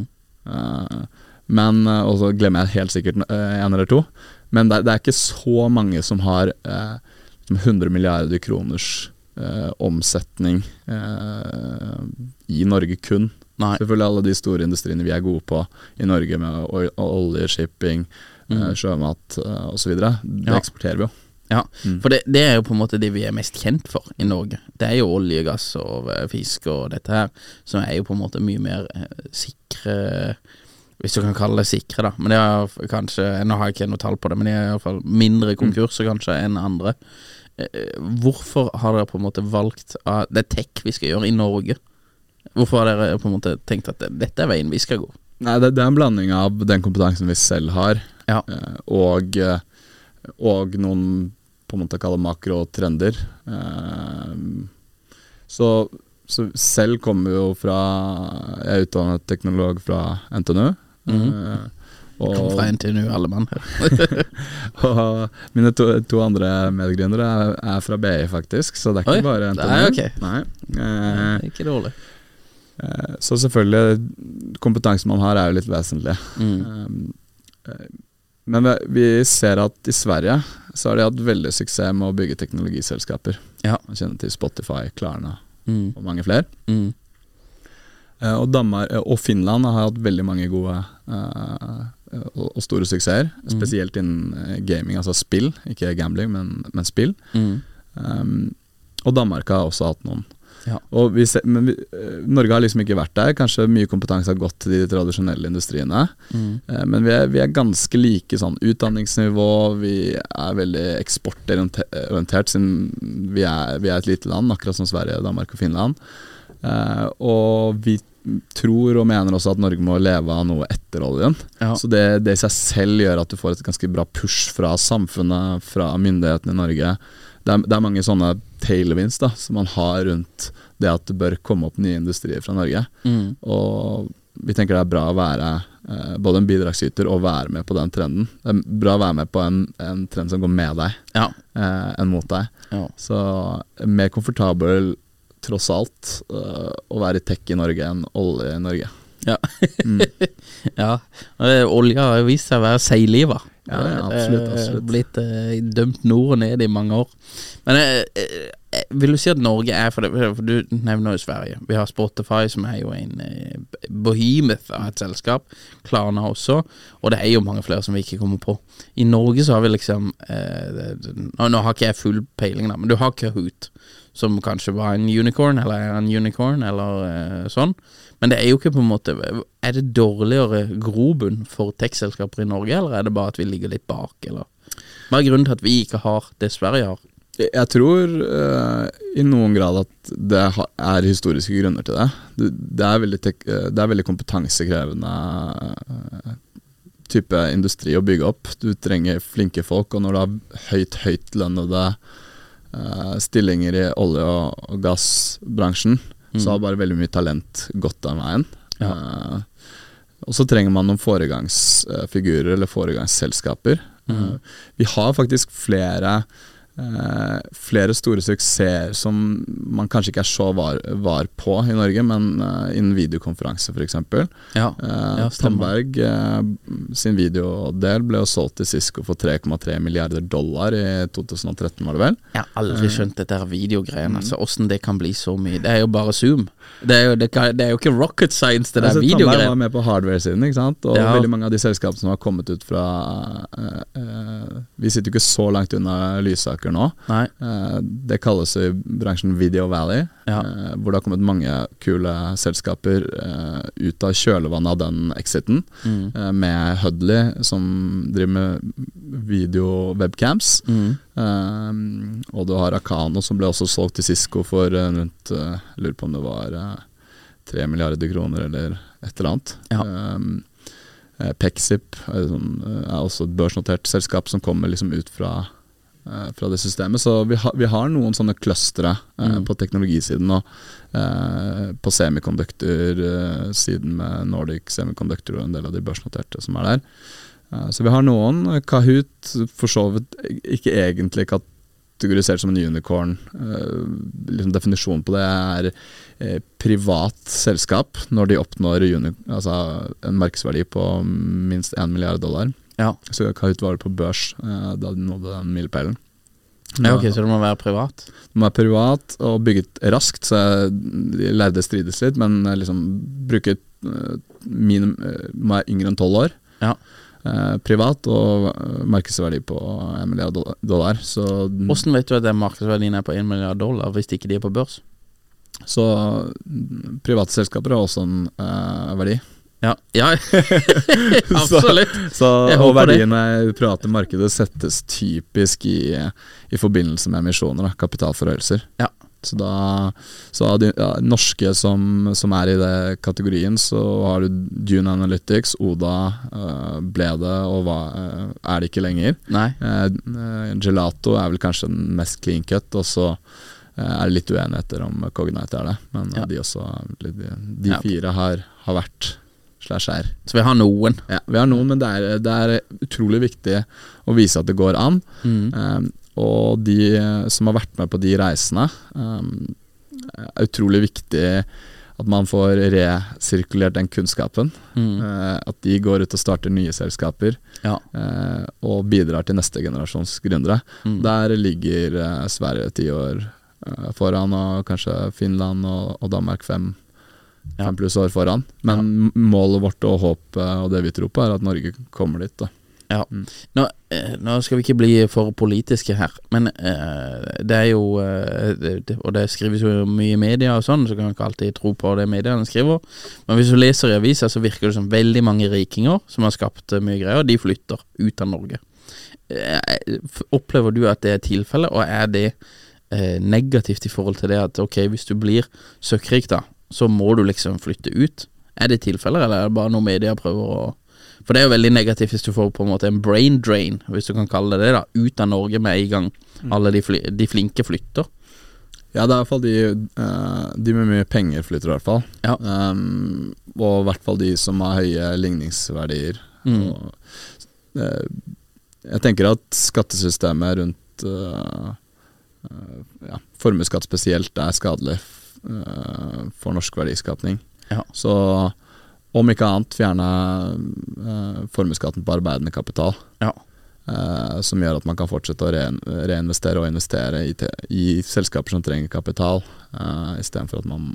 Eh, men eh, Og så glemmer jeg helt sikkert eh, en eller to. Men det, det er ikke så mange som har eh, liksom 100 milliarder kroners omsetning eh, i Norge kun. Nei. Selvfølgelig alle de store industriene vi er gode på i Norge, med oljeshipping olje, shipping, Mm. sjømat eh, osv. Det Ja. eksporterer vi jo. Ja, Mm. for det, det er jo på en måte det vi er mest kjent for i Norge. Det er jo olje, gass og eh, fisk og dette her, som er jo på en måte mye mer eh, sikre Hvis du kan kalle det sikre, da. Men det er kanskje Nå har jeg ikke noe tall på det, men det er iallfall mindre konkurser kanskje enn andre eh, Hvorfor har dere på en måte valgt at det er tech vi skal gjøre i Norge? Hvorfor har dere på en måte tenkt at dette er veien vi skal gå? Nei, det, det er en blanding av den kompetansen vi selv har, Ja. og, og noen på en måte kalle makrotrender. Eh, så, så selv kommer jo fra Jeg er utdannet teknolog fra NTNU. eh, og, Kom fra NTNU, alle mann og mine to, to andre medgründere er, er fra BI, faktisk, så det er ikke Oi, bare NTNU. nei, okay. Nei. Eh, Ikke dårlig. eh, så selvfølgelig, kompetansen man har er jo litt vesentlig. Mm. Um, eh, Men vi, ser at i Sverige så har de hatt veldig suksess med å bygge teknologiselskaper. Ja. Man kjenner til Spotify, Klarna Mm. og mange flere. Mm. Eh, og, Danmark, eh, og Finland har hatt veldig mange gode eh, og, og store suksesser. Mm. Spesielt innen eh, gaming, altså spill. Ikke gambling, men, men spill. Mm. Um, og Danmark har også hatt noen. Ja. Og vi ser, men vi, eh, Norge har liksom ikke vært der. Kanskje mye kompetanse har gått til de tradisjonelle industriene. Mm. Eh, Men vi er, vi er ganske like sånn utdanningsnivå, vi er veldig eksportorientert siden vi er, vi er et lite land, akkurat som Sverige, Danmark og Finland. Eh, og vi tror og mener også at Norge må leve av noe etter oljen. Ja. Så det, det i seg selv gjør at du får et ganske bra push fra samfunnet, fra myndighetene i Norge. Det er, det er mange sånne tailwinds da, som man har rundt det at det bør komme opp nye industrier fra Norge. Mm. Og vi tenker det er bra å være eh, både en bidragsyter og være med på den trenden. Det er bra å være med på en, en trend som går med deg, Ja. eh, enn mot deg. ja. Så mer komfortabel, tross alt, eh, å være i tech i Norge enn olje i Norge. Ja. Mm. ja. Olja har vist seg å være seigliva. Ja, ja, absolutt, absolutt. Blitt uh, dømt nord og ned i mange år. Men uh, eh, vil du si at Norge er for det? For du nevner jo Sverige. Vi har Spotify, som er jo en eh, behemoth av et selskap. Klarna også. Og det er jo mange flere som vi ikke kommer på. I Norge så har vi liksom eh, nå, nå har ikke jeg full peiling, da, men du har Kahoot. Som kanskje var en unicorn, eller er en unicorn, eller eh, sånn. Men det er jo ikke på en måte Er det dårligere grobunn for tech-selskaper i Norge, eller er det bare at vi ligger litt bak, eller Hva er grunnen til at vi ikke har det Sverige har? Jeg tror uh, i noen grad at det er historiske grunner til det. Det, er, veldig eh, det er veldig kompetansekrevende eh, type industri å bygge opp. Du trenger flinke folk, og når du har høyt, høyt lønnede eh, stillinger i olje- og, og gassbransjen, så har bare veldig mye talent gått den veien. Eh, og så trenger man noen foregangsfigurer eller foregangsselskaper. Eh, vi har faktisk flere eh, flere store suksesser som man kanskje ikke er så var, var på i Norge, men uh, innen videokonferanse f.eks. Ja, Uh, Ja, eh, sin videodel ble jo solgt til Cisco for 3,3 milliarder dollar i 2013, var det vel? Jeg har aldri skjønt dette videogreiene. Altså, Åssen det kan bli så mye. Det er jo bare Zoom. Det er jo, det kan, det er jo ikke rocket science, det der Altså, Tandberg videogreiene. var med på hardware-siden, ikke sant? og Ja. veldig mange av de selskapene som har kommet ut fra Vi sitter jo ikke så langt unna Lysaker nå. Nei. Eh, det kalles i bransjen Video Valley, Ja. eh, hvor det har kommet mange kule selskaper eh, ut av kjølvannet av den exiten, Mm. med Hudley, som driver med video-webcams. Mm. Og du har Akano, som ble også solgt til Cisco for rundt Jeg lurer på om det var tre 3 milliarder kroner eller et eller annet. Ja. Um, Pexip er, sånn, er også et børsnotert selskap som kommer liksom ut fra, fra det systemet. Så vi, har- vi har noen sånne clustere eh, Mm. på teknologisiden og eh, på semiconductor-siden med Nordic Semiconductor og en del av de børsnoterte som er der. Eh, Så vi har noen. Kahoot for så vidt ikke egentlig kategorisert som en unicorn. Eh, liksom Definisjonen på det er eh, privat selskap når de oppnår altså en markedsverdi på minst 1 milliard dollar. Ja. Så Kahoot var på børs eh, da de nådde den milepælen. ja, ok, så det må være privat? Det må være privat og bygget raskt, så jeg lærde strides litt, men eh, liksom bruker min eh, må være yngre enn tolv år. Ja. Eh, privat og eh, markedsverdi på en milliard dollar-. Så, Hvordan vet du at den markedsverdien er på 1 milliard dollar, hvis ikke de er på børs? så mm, private selskaper har også en eh, verdi. Ja, ja. absolutt. Så, Jeg og verdiene private markedet settes typisk i, i forbindelse med emisjoner, da, kapitalforhøyelser. Ja. Så da så de ja, norske som, som er i det kategorien, så har du Dune Analytics, Oda øh, ble det, og hva, øh, er det ikke lenger. Eh, eh, Gelato er vel kanskje den mest clean cut, og så eh, er det litt uenigheter om Cognite er det. Men eh, Ja. de også De, de fire har, har vært slash er. Så vi har noen. Ja, vi har noen, men det er, det er utrolig viktig å vise at det går an. Mm. Um, og de eh, som har vært med på de reisene, um, er utrolig viktig at man får resirkulert den kunnskapen. Mm. Eh, at de går ut og starter nye selskaper Ja. og bidrar til neste generasjons gründere. Mm. Der ligger eh, Sverige ti år eh, foran, og kanskje Finland og, og Danmark fem. Fem pluss år foran. Men målet vårt og håpet og det vi tror på, er at Norge kommer dit. da Ja. Nå, eh, nå skal vi ikke bli for politiske her, men eh, det er jo eh, det, Og det skrives jo mye i media og sånn, så kan man ikke alltid tro på det mediene skriver. Men hvis du leser i avisa, så virker det som veldig mange rikinger som har skapt eh, mye greier, de flytter ut av Norge. Eh, opplever du at det er tilfellet, og er det eh, negativt i forhold til det at ok, hvis du blir søkkrik, da, så må du liksom flytte ut? Er det tilfeller, eller er det bare noe media prøver å For det er jo veldig negativt hvis du får på en måte en brain drain, hvis du kan kalle det det, da, ut av Norge med en gang alle de, fly, de flinke flytter. Ja, det er i hvert fall de, eh, de med mye penger flytter i hvert fall. Ja. Um, og i hvert fall de som har høye ligningsverdier. Mm. Og, eh, jeg tenker at skattesystemet rundt uh, ja, formuesskatt spesielt er skadelig for norsk verdiskapning. Ja. Så om ikke annet fjerne uh, formuesskatten på arbeidende kapital. Ja. Uh, som gjør at man kan fortsette å rein, reinvestere og investere i, te, i selskaper som trenger kapital, uh, istedenfor at man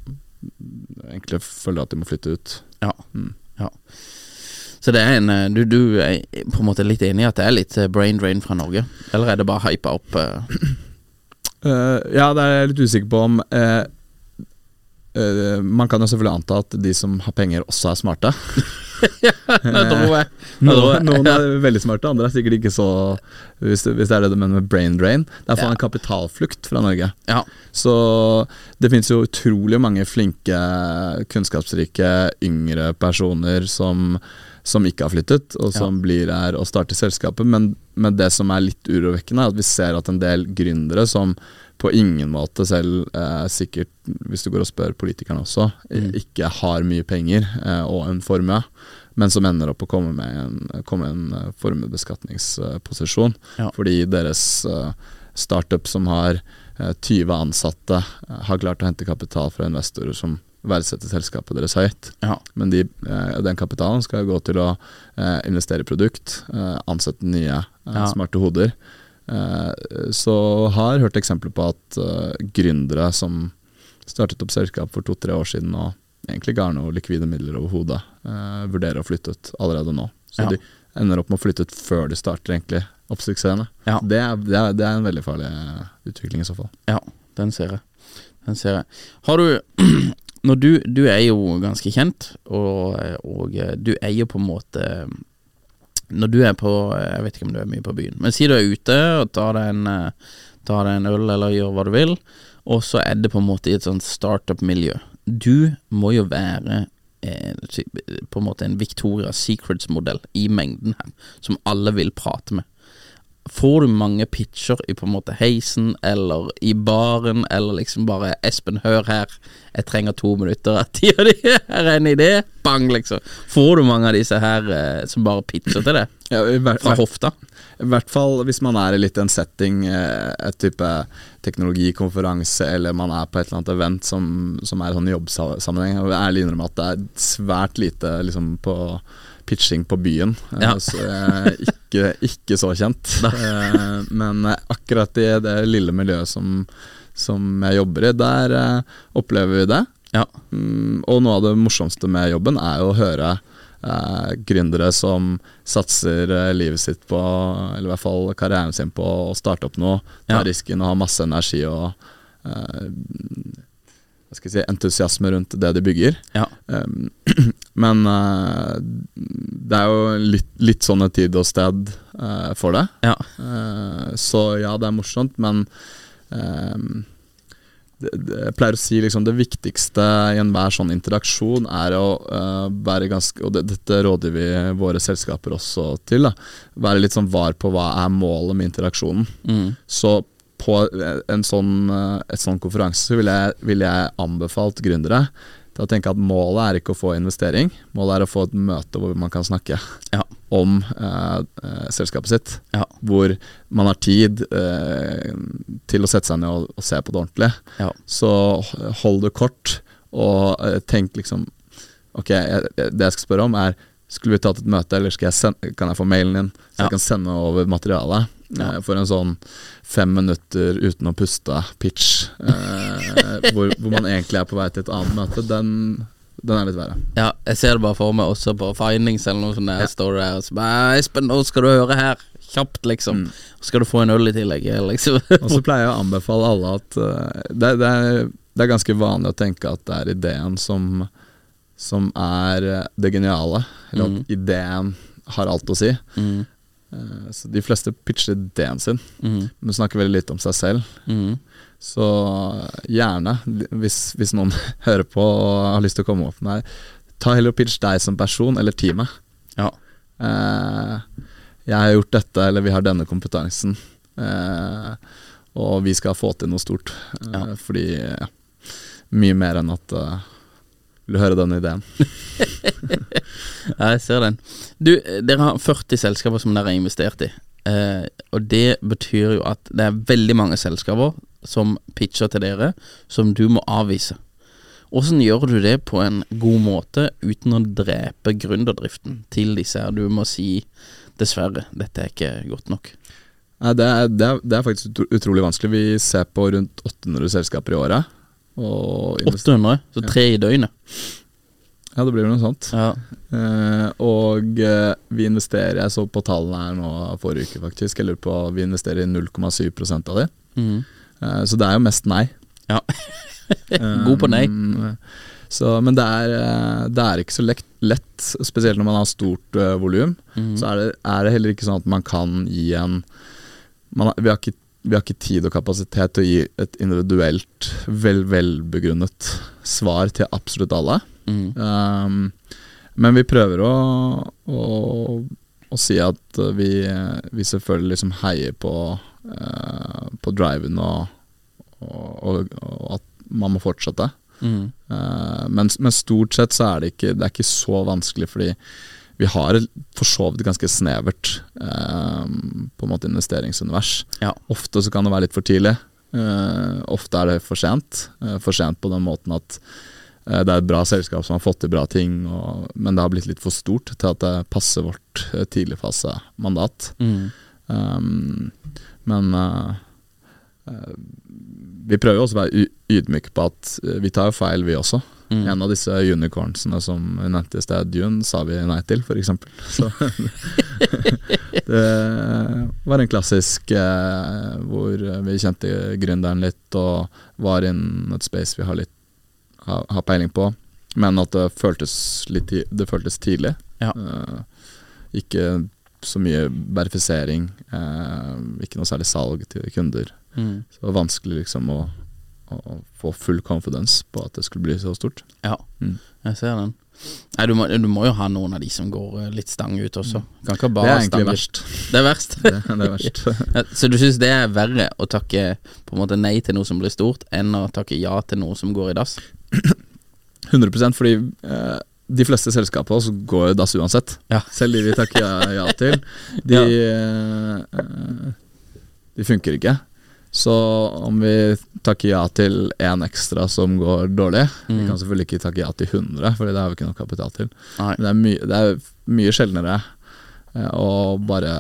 egentlig føler at de må flytte ut. Ja. Mm. ja. Så det er en eh, du, du er på en måte litt enig i at det er litt eh, brain drain fra Norge? Eller er det bare hypa opp? Uh, Eh, ja, det er jeg litt usikker på om eh, eh, Man kan jo selvfølgelig anta at de som har penger, også er smarte. Jeg. Det tror Noen, noen er veldig smarte, andre er sikkert ikke så Hvis det, hvis det er det du mener med brain drain. Det er for Ja. en kapitalflukt fra Norge. Ja. Så det finnes jo utrolig mange flinke, kunnskapsrike yngre personer som, som ikke har flyttet, og som blir her og starter selskapet. Men, men det som er litt urovekkende, er at vi ser at en del gründere som på ingen måte selv, eh, sikkert hvis du går og spør politikerne også, Mm. ikke har mye penger eh, og en formue, men som ender opp å komme med en, komme en eh, formuebeskatningsposisjon. Ja. Fordi deres eh, startup som har eh, 20 ansatte, eh, har klart å hente kapital fra investorer som verdsetter selskapet deres høyt. Ja. Men de, eh, den kapitalen skal gå til å eh, investere i produkt, eh, ansette nye eh, Ja. smarte hoder. Eh, så har hørt eksempler på at eh, gründere som startet opp selskap for to-tre år siden og egentlig ikke har noe likvide midler over hodet, eh, vurderer å flytte ut allerede nå. Så Ja. de ender opp med å flytte ut før de starter egentlig oppsiktsseende. Ja. Det, det, det er en veldig farlig utvikling i så fall. Ja, den ser jeg. Den ser jeg. Har du Når du, du er jo ganske kjent, og, og du er jo på en måte Når du er på Jeg vet ikke om du er mye på byen, men si du er ute og tar deg en, eh, tar deg en øl eller gjør hva du vil, og så er det på en måte i et sånt startup-miljø. Du må jo være eh, på en måte en Victoria Secrets-modell i mengden her, som alle vil prate med. Får du mange pitcher i på en måte heisen eller i baren, eller liksom bare 'Espen, hør her, jeg trenger to minutter av tida di, her er en idé', bang, liksom. Får du mange av disse her eh, som bare pitcher til det? Ja, Fra hofta? I hvert fall hvis man er i litt en setting, eh, et type teknologikonferanse, eller man er på et eller annet event som, som er sånn jobbsammenheng. Jeg vil ærlig innrømme at det er svært lite liksom, på pitching på byen. eh, Ja. Så, ikke, ikke så kjent. Eh, Men eh, akkurat i det lille miljøet som, som jeg jobber i, der opplever vi det. Ja. Mm, og noe av det morsomste med jobben er jo å høre eh, gründere som satser livet sitt på, eller i hvert fall karrieren sin på å starte opp noe, ta Ja. risken og ha masse energi og eh, hva skal jeg si, entusiasme rundt det de bygger. Ja. Um, men uh, det er jo litt, litt sånne tid og sted uh, for det. Ja. Uh, så ja, det er morsomt, men um, det, det, jeg pleier å si liksom det viktigste i enhver sånn interaksjon er å være ganske Og det, dette råder vi våre selskaper også til. Da, være litt sånn var på hva er målet med interaksjonen. Mm. Så på en sånn, eh, et sånn konferanse så ville jeg, vil jeg anbefalt gründere til å tenke at målet er ikke å få investering, målet er å få et møte hvor man kan snakke Ja. om eh, eh, selskapet sitt. Ja. Hvor man har tid eh, til å sette seg ned og, og se på det ordentlig. Ja. Så hold det kort, og eh, tenk liksom Ok, jeg, det jeg skal spørre om, er skulle vi tatt et møte, eller skal jeg sende, kan jeg få mailen din, så jeg kan sende over materialet? Ja. Eh, for en sånn fem minutter uten å puste pitch, eh, hvor, hvor man egentlig er på vei til et annet møte, den, den er litt verre. Ja, jeg ser det bare for meg også på Findings eller noe sånt. Der står det og så bare Espen, nå skal du høre her. Kjapt, liksom. Mm. skal du få en øl i tillegg, liksom. Og så pleier jeg å anbefale alle at uh, det, det, er, det er ganske vanlig å tenke at det er ideen som, som er eh, det geniale. Eller at ideen har alt å si. Mm. Eh, Så de fleste pitcher ideen sin, Mm. men snakker veldig litt om seg selv. Mm. Så gjerne, hvis, hvis noen hører på og har lyst til å komme opp med deg, ta heller og pitch deg som person eller teamet. Ja. Eh, jeg har gjort dette, eller vi har denne kompetansen, eh, og vi skal få til noe stort. Eh, Ja. Fordi ja, Mye mer enn at Vil du høre den ideen? Ja, jeg ser den. Du, dere har 40 selskaper som dere har investert i. Eh, og det betyr jo at det er veldig mange selskaper som pitcher til dere, som du må avvise. Hvordan gjør du det på en god måte uten å drepe gründerdriften til disse her? Du må si dessverre, dette er ikke godt nok. Nei, det, er, det, er, det er faktisk utrolig vanskelig. Vi ser på rundt 800 selskaper i året. Og invest- 800, så tre i døgnet. Ja, det blir vel noe sånt. Ja. Eh, og eh, vi investerer Jeg så på tallene her nå forrige uke, faktisk. Jeg lurer på Vi investerer i 0,7% av de. Mm. Eh, så det er jo mest nei. ja. God på nei. Um, så, men det er, eh, det er ikke så lett, lett, spesielt når man har stort uh, volum. Mm. Så er det, er det heller ikke sånn at man kan gi en man har, vi, har ikke, vi har ikke tid og kapasitet til å gi et individuelt, vel, velbegrunnet svar til absolutt alle. Mm. Um, men vi prøver å, å, å si at vi, vi selvfølgelig liksom heier på, uh, på driven og, og, og at man må fortsette. Mm. Uh, men, men stort sett så er det ikke, det er ikke så vanskelig, fordi vi har et for så vidt ganske snevert eh, på en måte investeringsunivers. Ja. Ofte så kan det være litt for tidlig. Eh, ofte er det for sent. Eh, for sent på den måten at uh, det er et bra selskap som har fått til bra ting, og, men det har blitt litt for stort til at det passer vårt uh, tidligfasemandat. Mm. Um, men uh, vi prøver jo også å være ydmyke på at vi tar jo feil, vi også. Mm. En av disse unicornsene som vi nevnte i sted, Dune, sa vi nei til, f.eks. Så det var en klassisk eh, hvor vi kjente gründeren litt og var innen et space vi har litt har, har peiling på, men at det føltes litt Det føltes tidlig. Ja. Eh, ikke så mye verifisering, eh, ikke noe særlig salg til kunder. Mm. Så det var vanskelig liksom å, å få full confidence på at det skulle bli så stort. Ja, Mm. jeg ser den. Nei, du må, du må jo ha noen av de som går eh, litt stang ut også. Kan ikke Det er egentlig verst. Det er verst. Det, det er verst. Ja, Så du syns det er verre å takke på en måte nei til noe som blir stort, enn å takke ja til noe som går i dass? 100 fordi eh, de fleste selskaper også går i dass uansett. Ja. Selv de vi takker ja, ja til. De, eh, de funker ikke. Så om vi takker ja til én ekstra som går dårlig Vi Mm. kan selvfølgelig ikke takke ja til 100, Fordi det har vi ikke nok kapital til. Nei. Men det er, mye, det er mye sjeldnere eh, å bare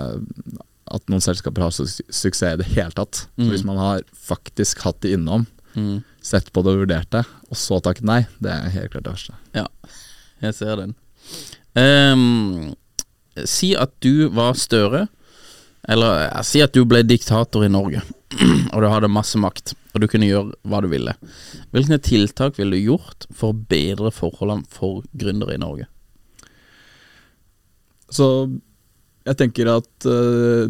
at noen selskaper har su suksess i det hele tatt. Så Mm. hvis man har faktisk hatt det innom, Mm. sett på det og vurdert det, og så takket nei, det er helt klart det verste. Ja, jeg ser den. Um, si at du var Støre, Eller si at du ble diktator i Norge, og du hadde masse makt, og du kunne gjøre hva du ville. Hvilke tiltak ville du gjort for å bedre forholdene for gründere i Norge? Så jeg tenker at uh,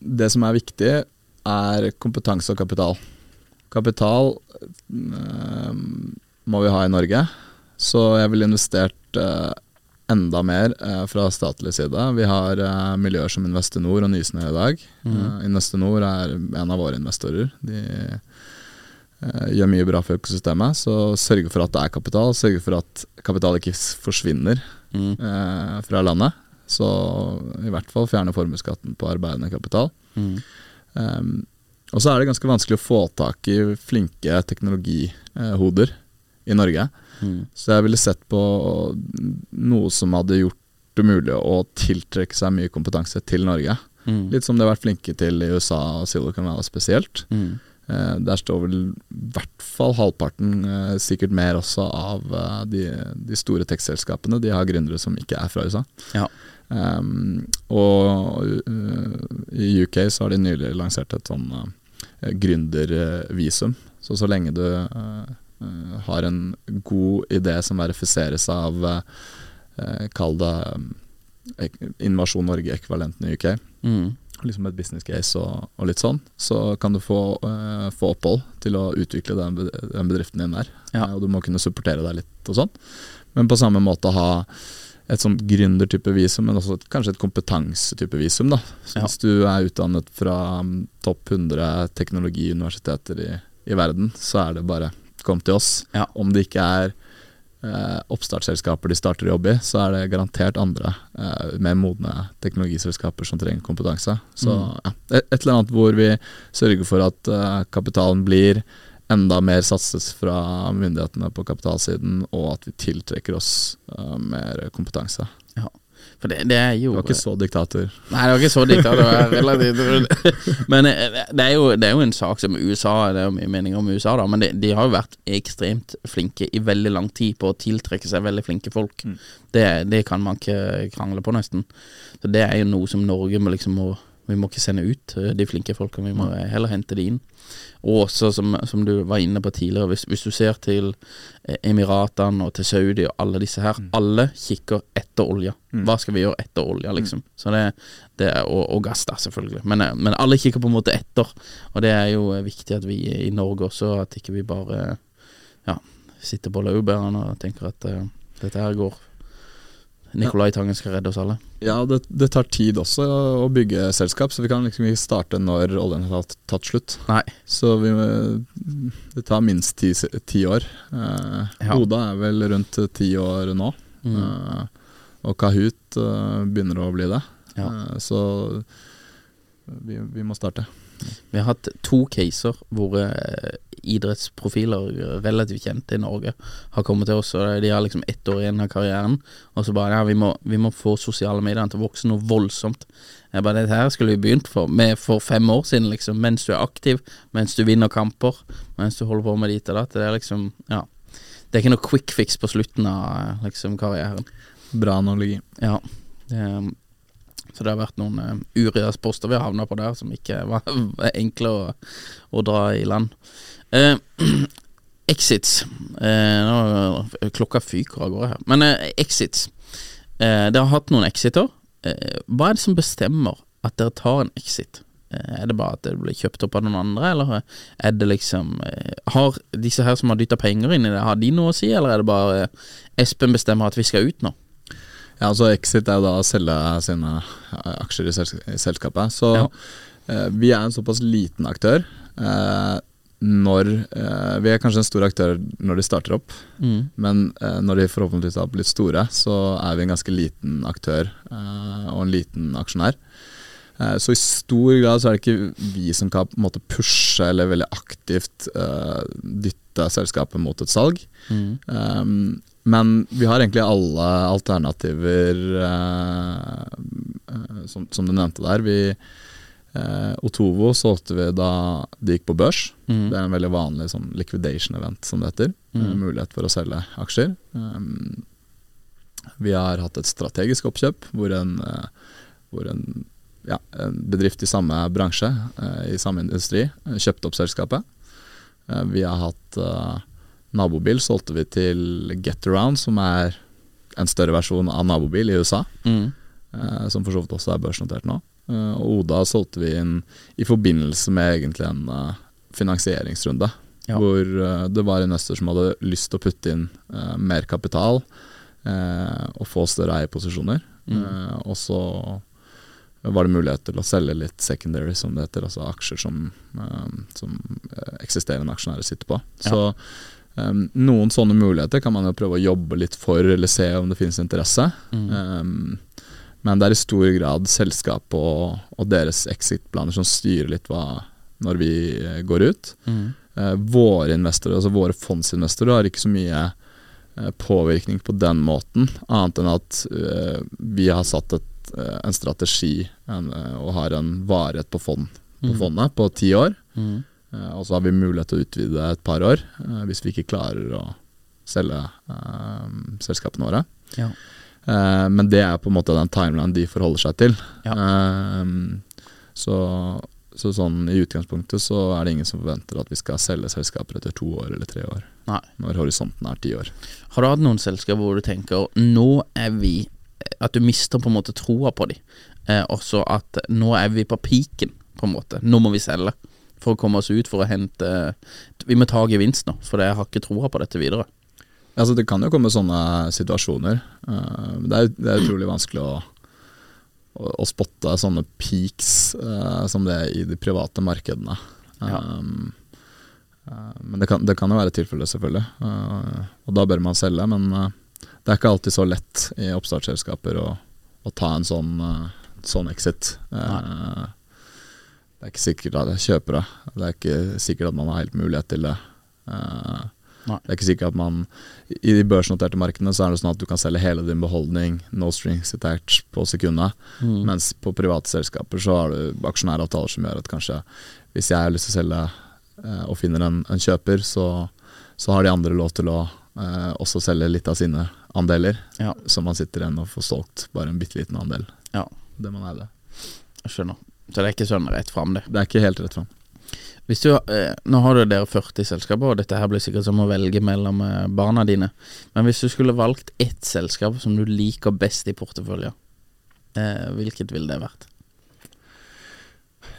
det som er viktig, er kompetanse og kapital. Kapital uh, må vi ha i Norge, så jeg ville investert eh, enda mer eh, fra statlig side. Vi har eh, miljøer som Investinor og Nysnø i dag. Eh, Investinor er en av våre investorer. De eh, gjør mye bra for økosystemet. Så sørge for at det er kapital, sørge for at kapital ikke forsvinner Mm. eh, fra landet. Så i hvert fall fjerne formuesskatten på arbeidende kapital. Mm. Um, og så er det ganske vanskelig å få tak i flinke teknologihoder i Norge. Mm. Så jeg ville sett på noe som hadde gjort det mulig å tiltrekke seg mye kompetanse til Norge. Mm. Litt som de har vært flinke til i USA og Silicon Valley spesielt. Mm. Eh, der står vel i hvert fall halvparten, eh, sikkert mer også, av eh, de, de store tekstselskapene. De har gründere som ikke er fra USA. Ja. Um, og uh, i UK så har de nylig lansert et sånn uh, gründervisum. Så så lenge du uh, har en god idé som verifiseres av uh, Kall det um, Innovasjon Norge-ekvivalenten i UK. Mm. Liksom et business case og, og litt sånn. Så kan du få, få opphold til å utvikle den, den bedriften din der. Ja. Og du må kunne supportere deg litt og sånn. Men på samme måte ha et sånt gründertype visum, men også et, kanskje et kompetansetype visum. da. Så Ja. Hvis du er utdannet fra um, topp 100 teknologiuniversiteter i, i verden, så er det bare kom til oss. Ja. Om det ikke er eh, oppstartsselskaper de starter jobb i, så er det garantert andre eh, mer modne teknologiselskaper som trenger kompetanse. Så Mm. ja, et, eller annet hvor vi sørger for at eh, kapitalen blir enda mer satses fra myndighetene på kapitalsiden, og at vi tiltrekker oss eh, mer kompetanse. For det, det jo Du var ikke så diktator. Nei, det var ikke så diktator. Men eh, det er, jo, det er jo en sak som USA Det er jo mye meninger om USA, da, men de, de har jo vært ekstremt flinke i veldig lang tid på å tiltrekke seg veldig flinke folk. Det, det kan man ikke krangle på, nesten. Så det er jo noe som Norge må liksom må Vi må ikke sende ut eh, de flinke folkene, vi må heller hente de inn. Og også, som, som du var inne på tidligere, hvis, hvis du ser til eh, Emiratene og til Saudi og alle disse her, alle kikker etter olja. Hva skal vi gjøre etter olja, liksom? Så det, det er, og, og gass, da, selvfølgelig. Men, eh, men alle kikker på en måte etter, og det er jo eh, viktig at vi i Norge også, at ikke vi bare ja, sitter på laurbærene og tenker at uh, dette her går Nicolai Tangen skal redde oss alle. Ja, det, det tar tid også å bygge selskap, så vi kan liksom ikke starte når oljen har tatt, tatt slutt. Nei. Så vi, det tar minst ti, ti år. Eh, Ja. Oda er vel rundt ti år nå, Mm. eh, og Kahoot eh, begynner å bli det. Ja. Eh, så vi, vi må starte. Vi har hatt to caser hvor eh, idrettsprofiler relativt kjente i Norge har kommet til oss, og de har liksom ett år igjen av karrieren, og så bare ja, vi må, vi må få sosiale medier til å vokse noe voldsomt. Jeg bare, Dette her skulle vi begynt for, med for fem år siden, liksom, mens du er aktiv, mens du vinner kamper, mens du holder på med dit og datt. Det er liksom, ja Det er ikke noe quick fix på slutten av eh, liksom karrieren. Bra analogi. Ja. Det, så det har vært noen uh, Urias-poster vi har havna på der, som ikke var, var enkle å, å dra i land. Eh, exits. Eh, nå, klokka fyker av gårde her. Men eh, exits. Eh, dere har hatt noen exiter. Eh, hva er det som bestemmer at dere tar en exit? Eh, er det bare at det blir kjøpt opp av noen andre, eller er det liksom eh, Har disse her som har dytta penger inn i det, har de noe å si, eller er det bare eh, Espen bestemmer at vi skal ut nå? Ja, altså Exit er jo da å selge sine eh, aksjer i, i selskapet. Så Ja. eh, vi er en såpass liten aktør. Eh, når eh, Vi er kanskje en stor aktør når de starter opp, Mm. men eh, når de forhåpentligvis har blitt store, så er vi en ganske liten aktør eh, og en liten aksjonær. Eh, Så i stor grad så er det ikke vi som kan på en måte pushe eller veldig aktivt eh, dytte selskapet mot et salg. Mm. Um, men vi har egentlig alle alternativer eh, som, som du nevnte der. Vi, eh, Otovo solgte vi da det gikk på børs. Mm. Det er en veldig vanlig sånn liquidation event, som det heter. Mm. Eh, mulighet for å selge aksjer. Um, vi har hatt et strategisk oppkjøp hvor en, eh, hvor en ja, en bedrift i samme bransje, eh, i samme industri, kjøpte opp selskapet. Vi har hatt nabobil, solgte vi til Getaround, som er en større versjon av nabobil i USA. Mm. som for så vidt også er børsnotert nå. Eh, og Oda solgte vi inn i forbindelse med egentlig en eh, finansieringsrunde. Ja. Hvor eh, det var investorer som hadde lyst til å putte inn mer kapital og få større eierposisjoner. Mm. Og så var det mulighet til å selge litt secondary, som det heter, altså aksjer som, som eksisterende aksjonærer sitter på. Ja. Så Um, noen sånne muligheter kan man jo prøve å jobbe litt for, eller se om det finnes interesse. Mm. Eh, men det er i stor grad selskap og, og deres exit-planer som styrer litt hva, når vi eh, går ut. Mm. Eh, våre investorer, altså våre fondsinvestorer, har ikke så mye eh, påvirkning på den måten, annet enn at eh, vi har satt et, en strategi en, og har en varighet på, fond, på Mm. fondet på ti år. Mm. Og så har vi mulighet til å utvide et par år hvis vi ikke klarer å selge selskapene våre. Ja. Eh, men det er på en måte den timelinen de forholder seg til. Ja. Uh, så, så sånn i utgangspunktet så er det ingen som forventer at vi skal selge selskaper etter to år eller tre år. Nei. Når horisonten er ti år. Har du hatt noen selskaper hvor du tenker nå er vi At du mister på en måte troa på dem, eh, også at nå er vi på piken, på en måte. Nå må vi selge for å komme oss ut, for å hente Vi må ta gevinst nå, for jeg har ikke troa på dette videre. Altså Det kan jo komme sånne situasjoner. Eh, det, er, det er utrolig vanskelig å, å, å spotte sånne peaks uh, som det er i de private markedene. Ja. Um, eh, men det kan, det kan jo være tilfellet, selvfølgelig. Uh, og da bør man selge. Men det er ikke alltid så lett i oppstartsselskaper å, å ta en sånn, sånn exit. Det er ikke sikkert at jeg kjøper det. Det er ikke sikkert at man har helt mulighet til det. Eh, Nei. det er ikke sikkert at man I de børsnoterte markedene så er det sånn at du kan selge hele din beholdning, no strings attached, på sekundet. Mm. Mens på private selskaper så har du aksjonæravtaler som gjør at kanskje hvis jeg har lyst til å selge eh, og finner en, en kjøper, så, så har de andre lov til å eh, også selge litt av sine andeler. Ja. Så man sitter igjen og får solgt bare en bitte liten andel. Ja. Det man eide. Jeg skjønner. Så det er ikke sånn rett fram, det. Det er ikke helt rett fram. Hvis du, eh, nå har du dere 40 selskaper, og dette her blir sikkert som å velge mellom eh, barna dine. Men hvis du skulle valgt ett selskap som du liker best i porteføljen, eh, hvilket ville det vært?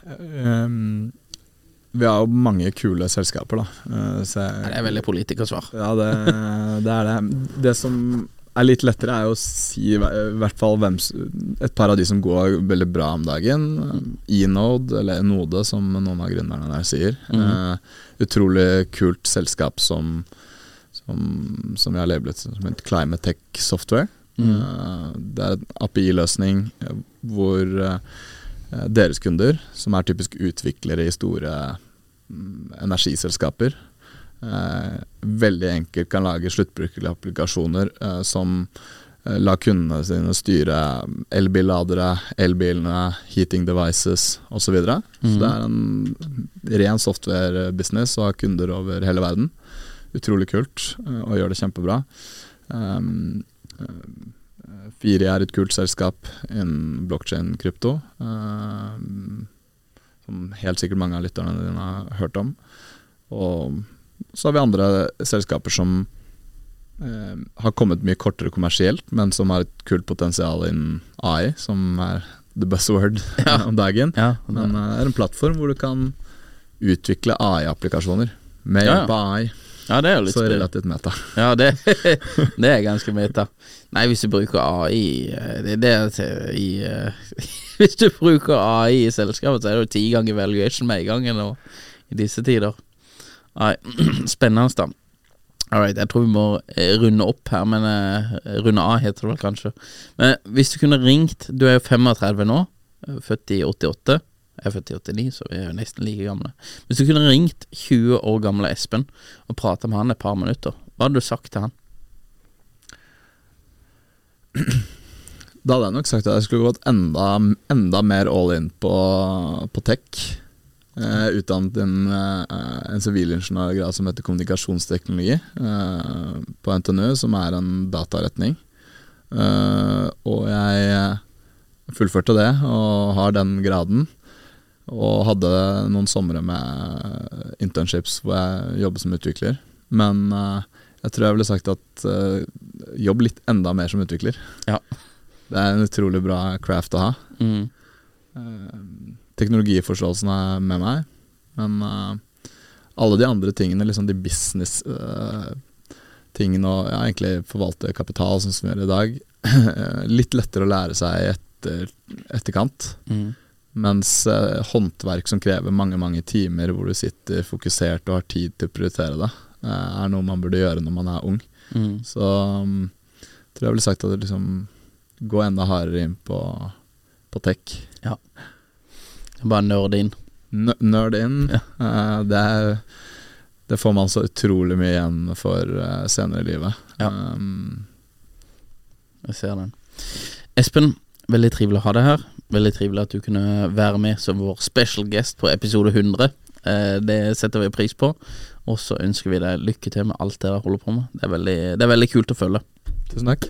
Um, vi har jo mange kule selskaper, da. Så jeg, det er veldig politikersvar. Ja, det, det er det. Det som er litt lettere, er jo å si i hvert fall hvem, et par av de som går veldig bra om dagen. Enode, eller Node, som noen av gründerne der sier. Mhm. uh, utrolig kult selskap som, som, som vi har labelet som et Climate Tech Software. Mm. Uh, det er en API-løsning eh, hvor uh, deres kunder, som er typisk utviklere i store um, energiselskaper, veldig enkelt kan lage sluttbrukerlige applikasjoner eh, som eh, lar kundene sine styre elbilladere, elbilene, heating devices osv. Så, videre. så det er en ren software-business og har kunder over hele verden. Utrolig kult eh, og gjør det kjempebra. Um, eh, Firi er et kult selskap innen blockchain krypto. eh, som helt sikkert mange av lytterne dine har hørt om. Og så har vi andre selskaper som eh, har kommet mye kortere kommersielt, men som har et kult potensial innen AI, som er the buzzword om dagen. Ja, Men eh, det er en plattform hvor du kan utvikle AI-applikasjoner med Ja, ja. hjelp av AI. ja, det er jo litt Så relativt meta. Ja, det, det er ganske meta. Nei, hvis du bruker AI eh, Det er det til- i eh, Hvis du bruker AI i selskapet, så er det jo ti ganger valuation med en gang nå i disse tider. Nei, spennende, da. Alright, jeg tror vi må eh, runde opp her, men uh, runde av heter det vel kanskje. Men hvis du kunne ringt Du er jo 35 nå, eh, født i 88. Jeg er født i 89, så vi er jo nesten like gamle. Hvis du kunne ringt 20 år gamle Espen og prata med han et par minutter, hva hadde du sagt til han? Da hadde jeg nok sagt at jeg skulle gått enda, enda mer all in på, på tech. Eh, utdannet en, uh, en sivilingeniørgrad som heter kommunikasjonsteknologi uh, på NTNU, som er en dataretning. Og jeg fullførte det og har den graden. Og hadde noen somre med internships hvor jeg jobbet som utvikler. Men jeg tror jeg ville sagt at jobb litt enda mer som utvikler. Ja. Det er en utrolig bra craft å ha. Mm. Eh, teknologiforståelsen er med meg, men uh, alle de andre tingene, liksom de business-tingene og ja, egentlig forvalte kapital, sånn som vi gjør i dag, litt lettere å lære seg i etter, etterkant. Mm. Mens uh, håndverk som krever mange mange timer, hvor du sitter fokusert og har tid til å prioritere det, eh, er noe man burde gjøre når man er ung. Mm. Så um, tror jeg ville sagt at det liksom gå enda hardere inn på, på tech. Bare nerd inn. N nerd Ja. Uh, det, er, det får man så utrolig mye igjen for uh, senere i livet. Ja. Um, Jeg ser den. Espen, veldig trivelig å ha deg her. Veldig trivelig at du kunne være med som vår special guest på episode 100. Uh, det setter vi pris på. Og så ønsker vi deg lykke til med alt det dere holder på med. Det er veldig, det er veldig kult å følge. tusen takk.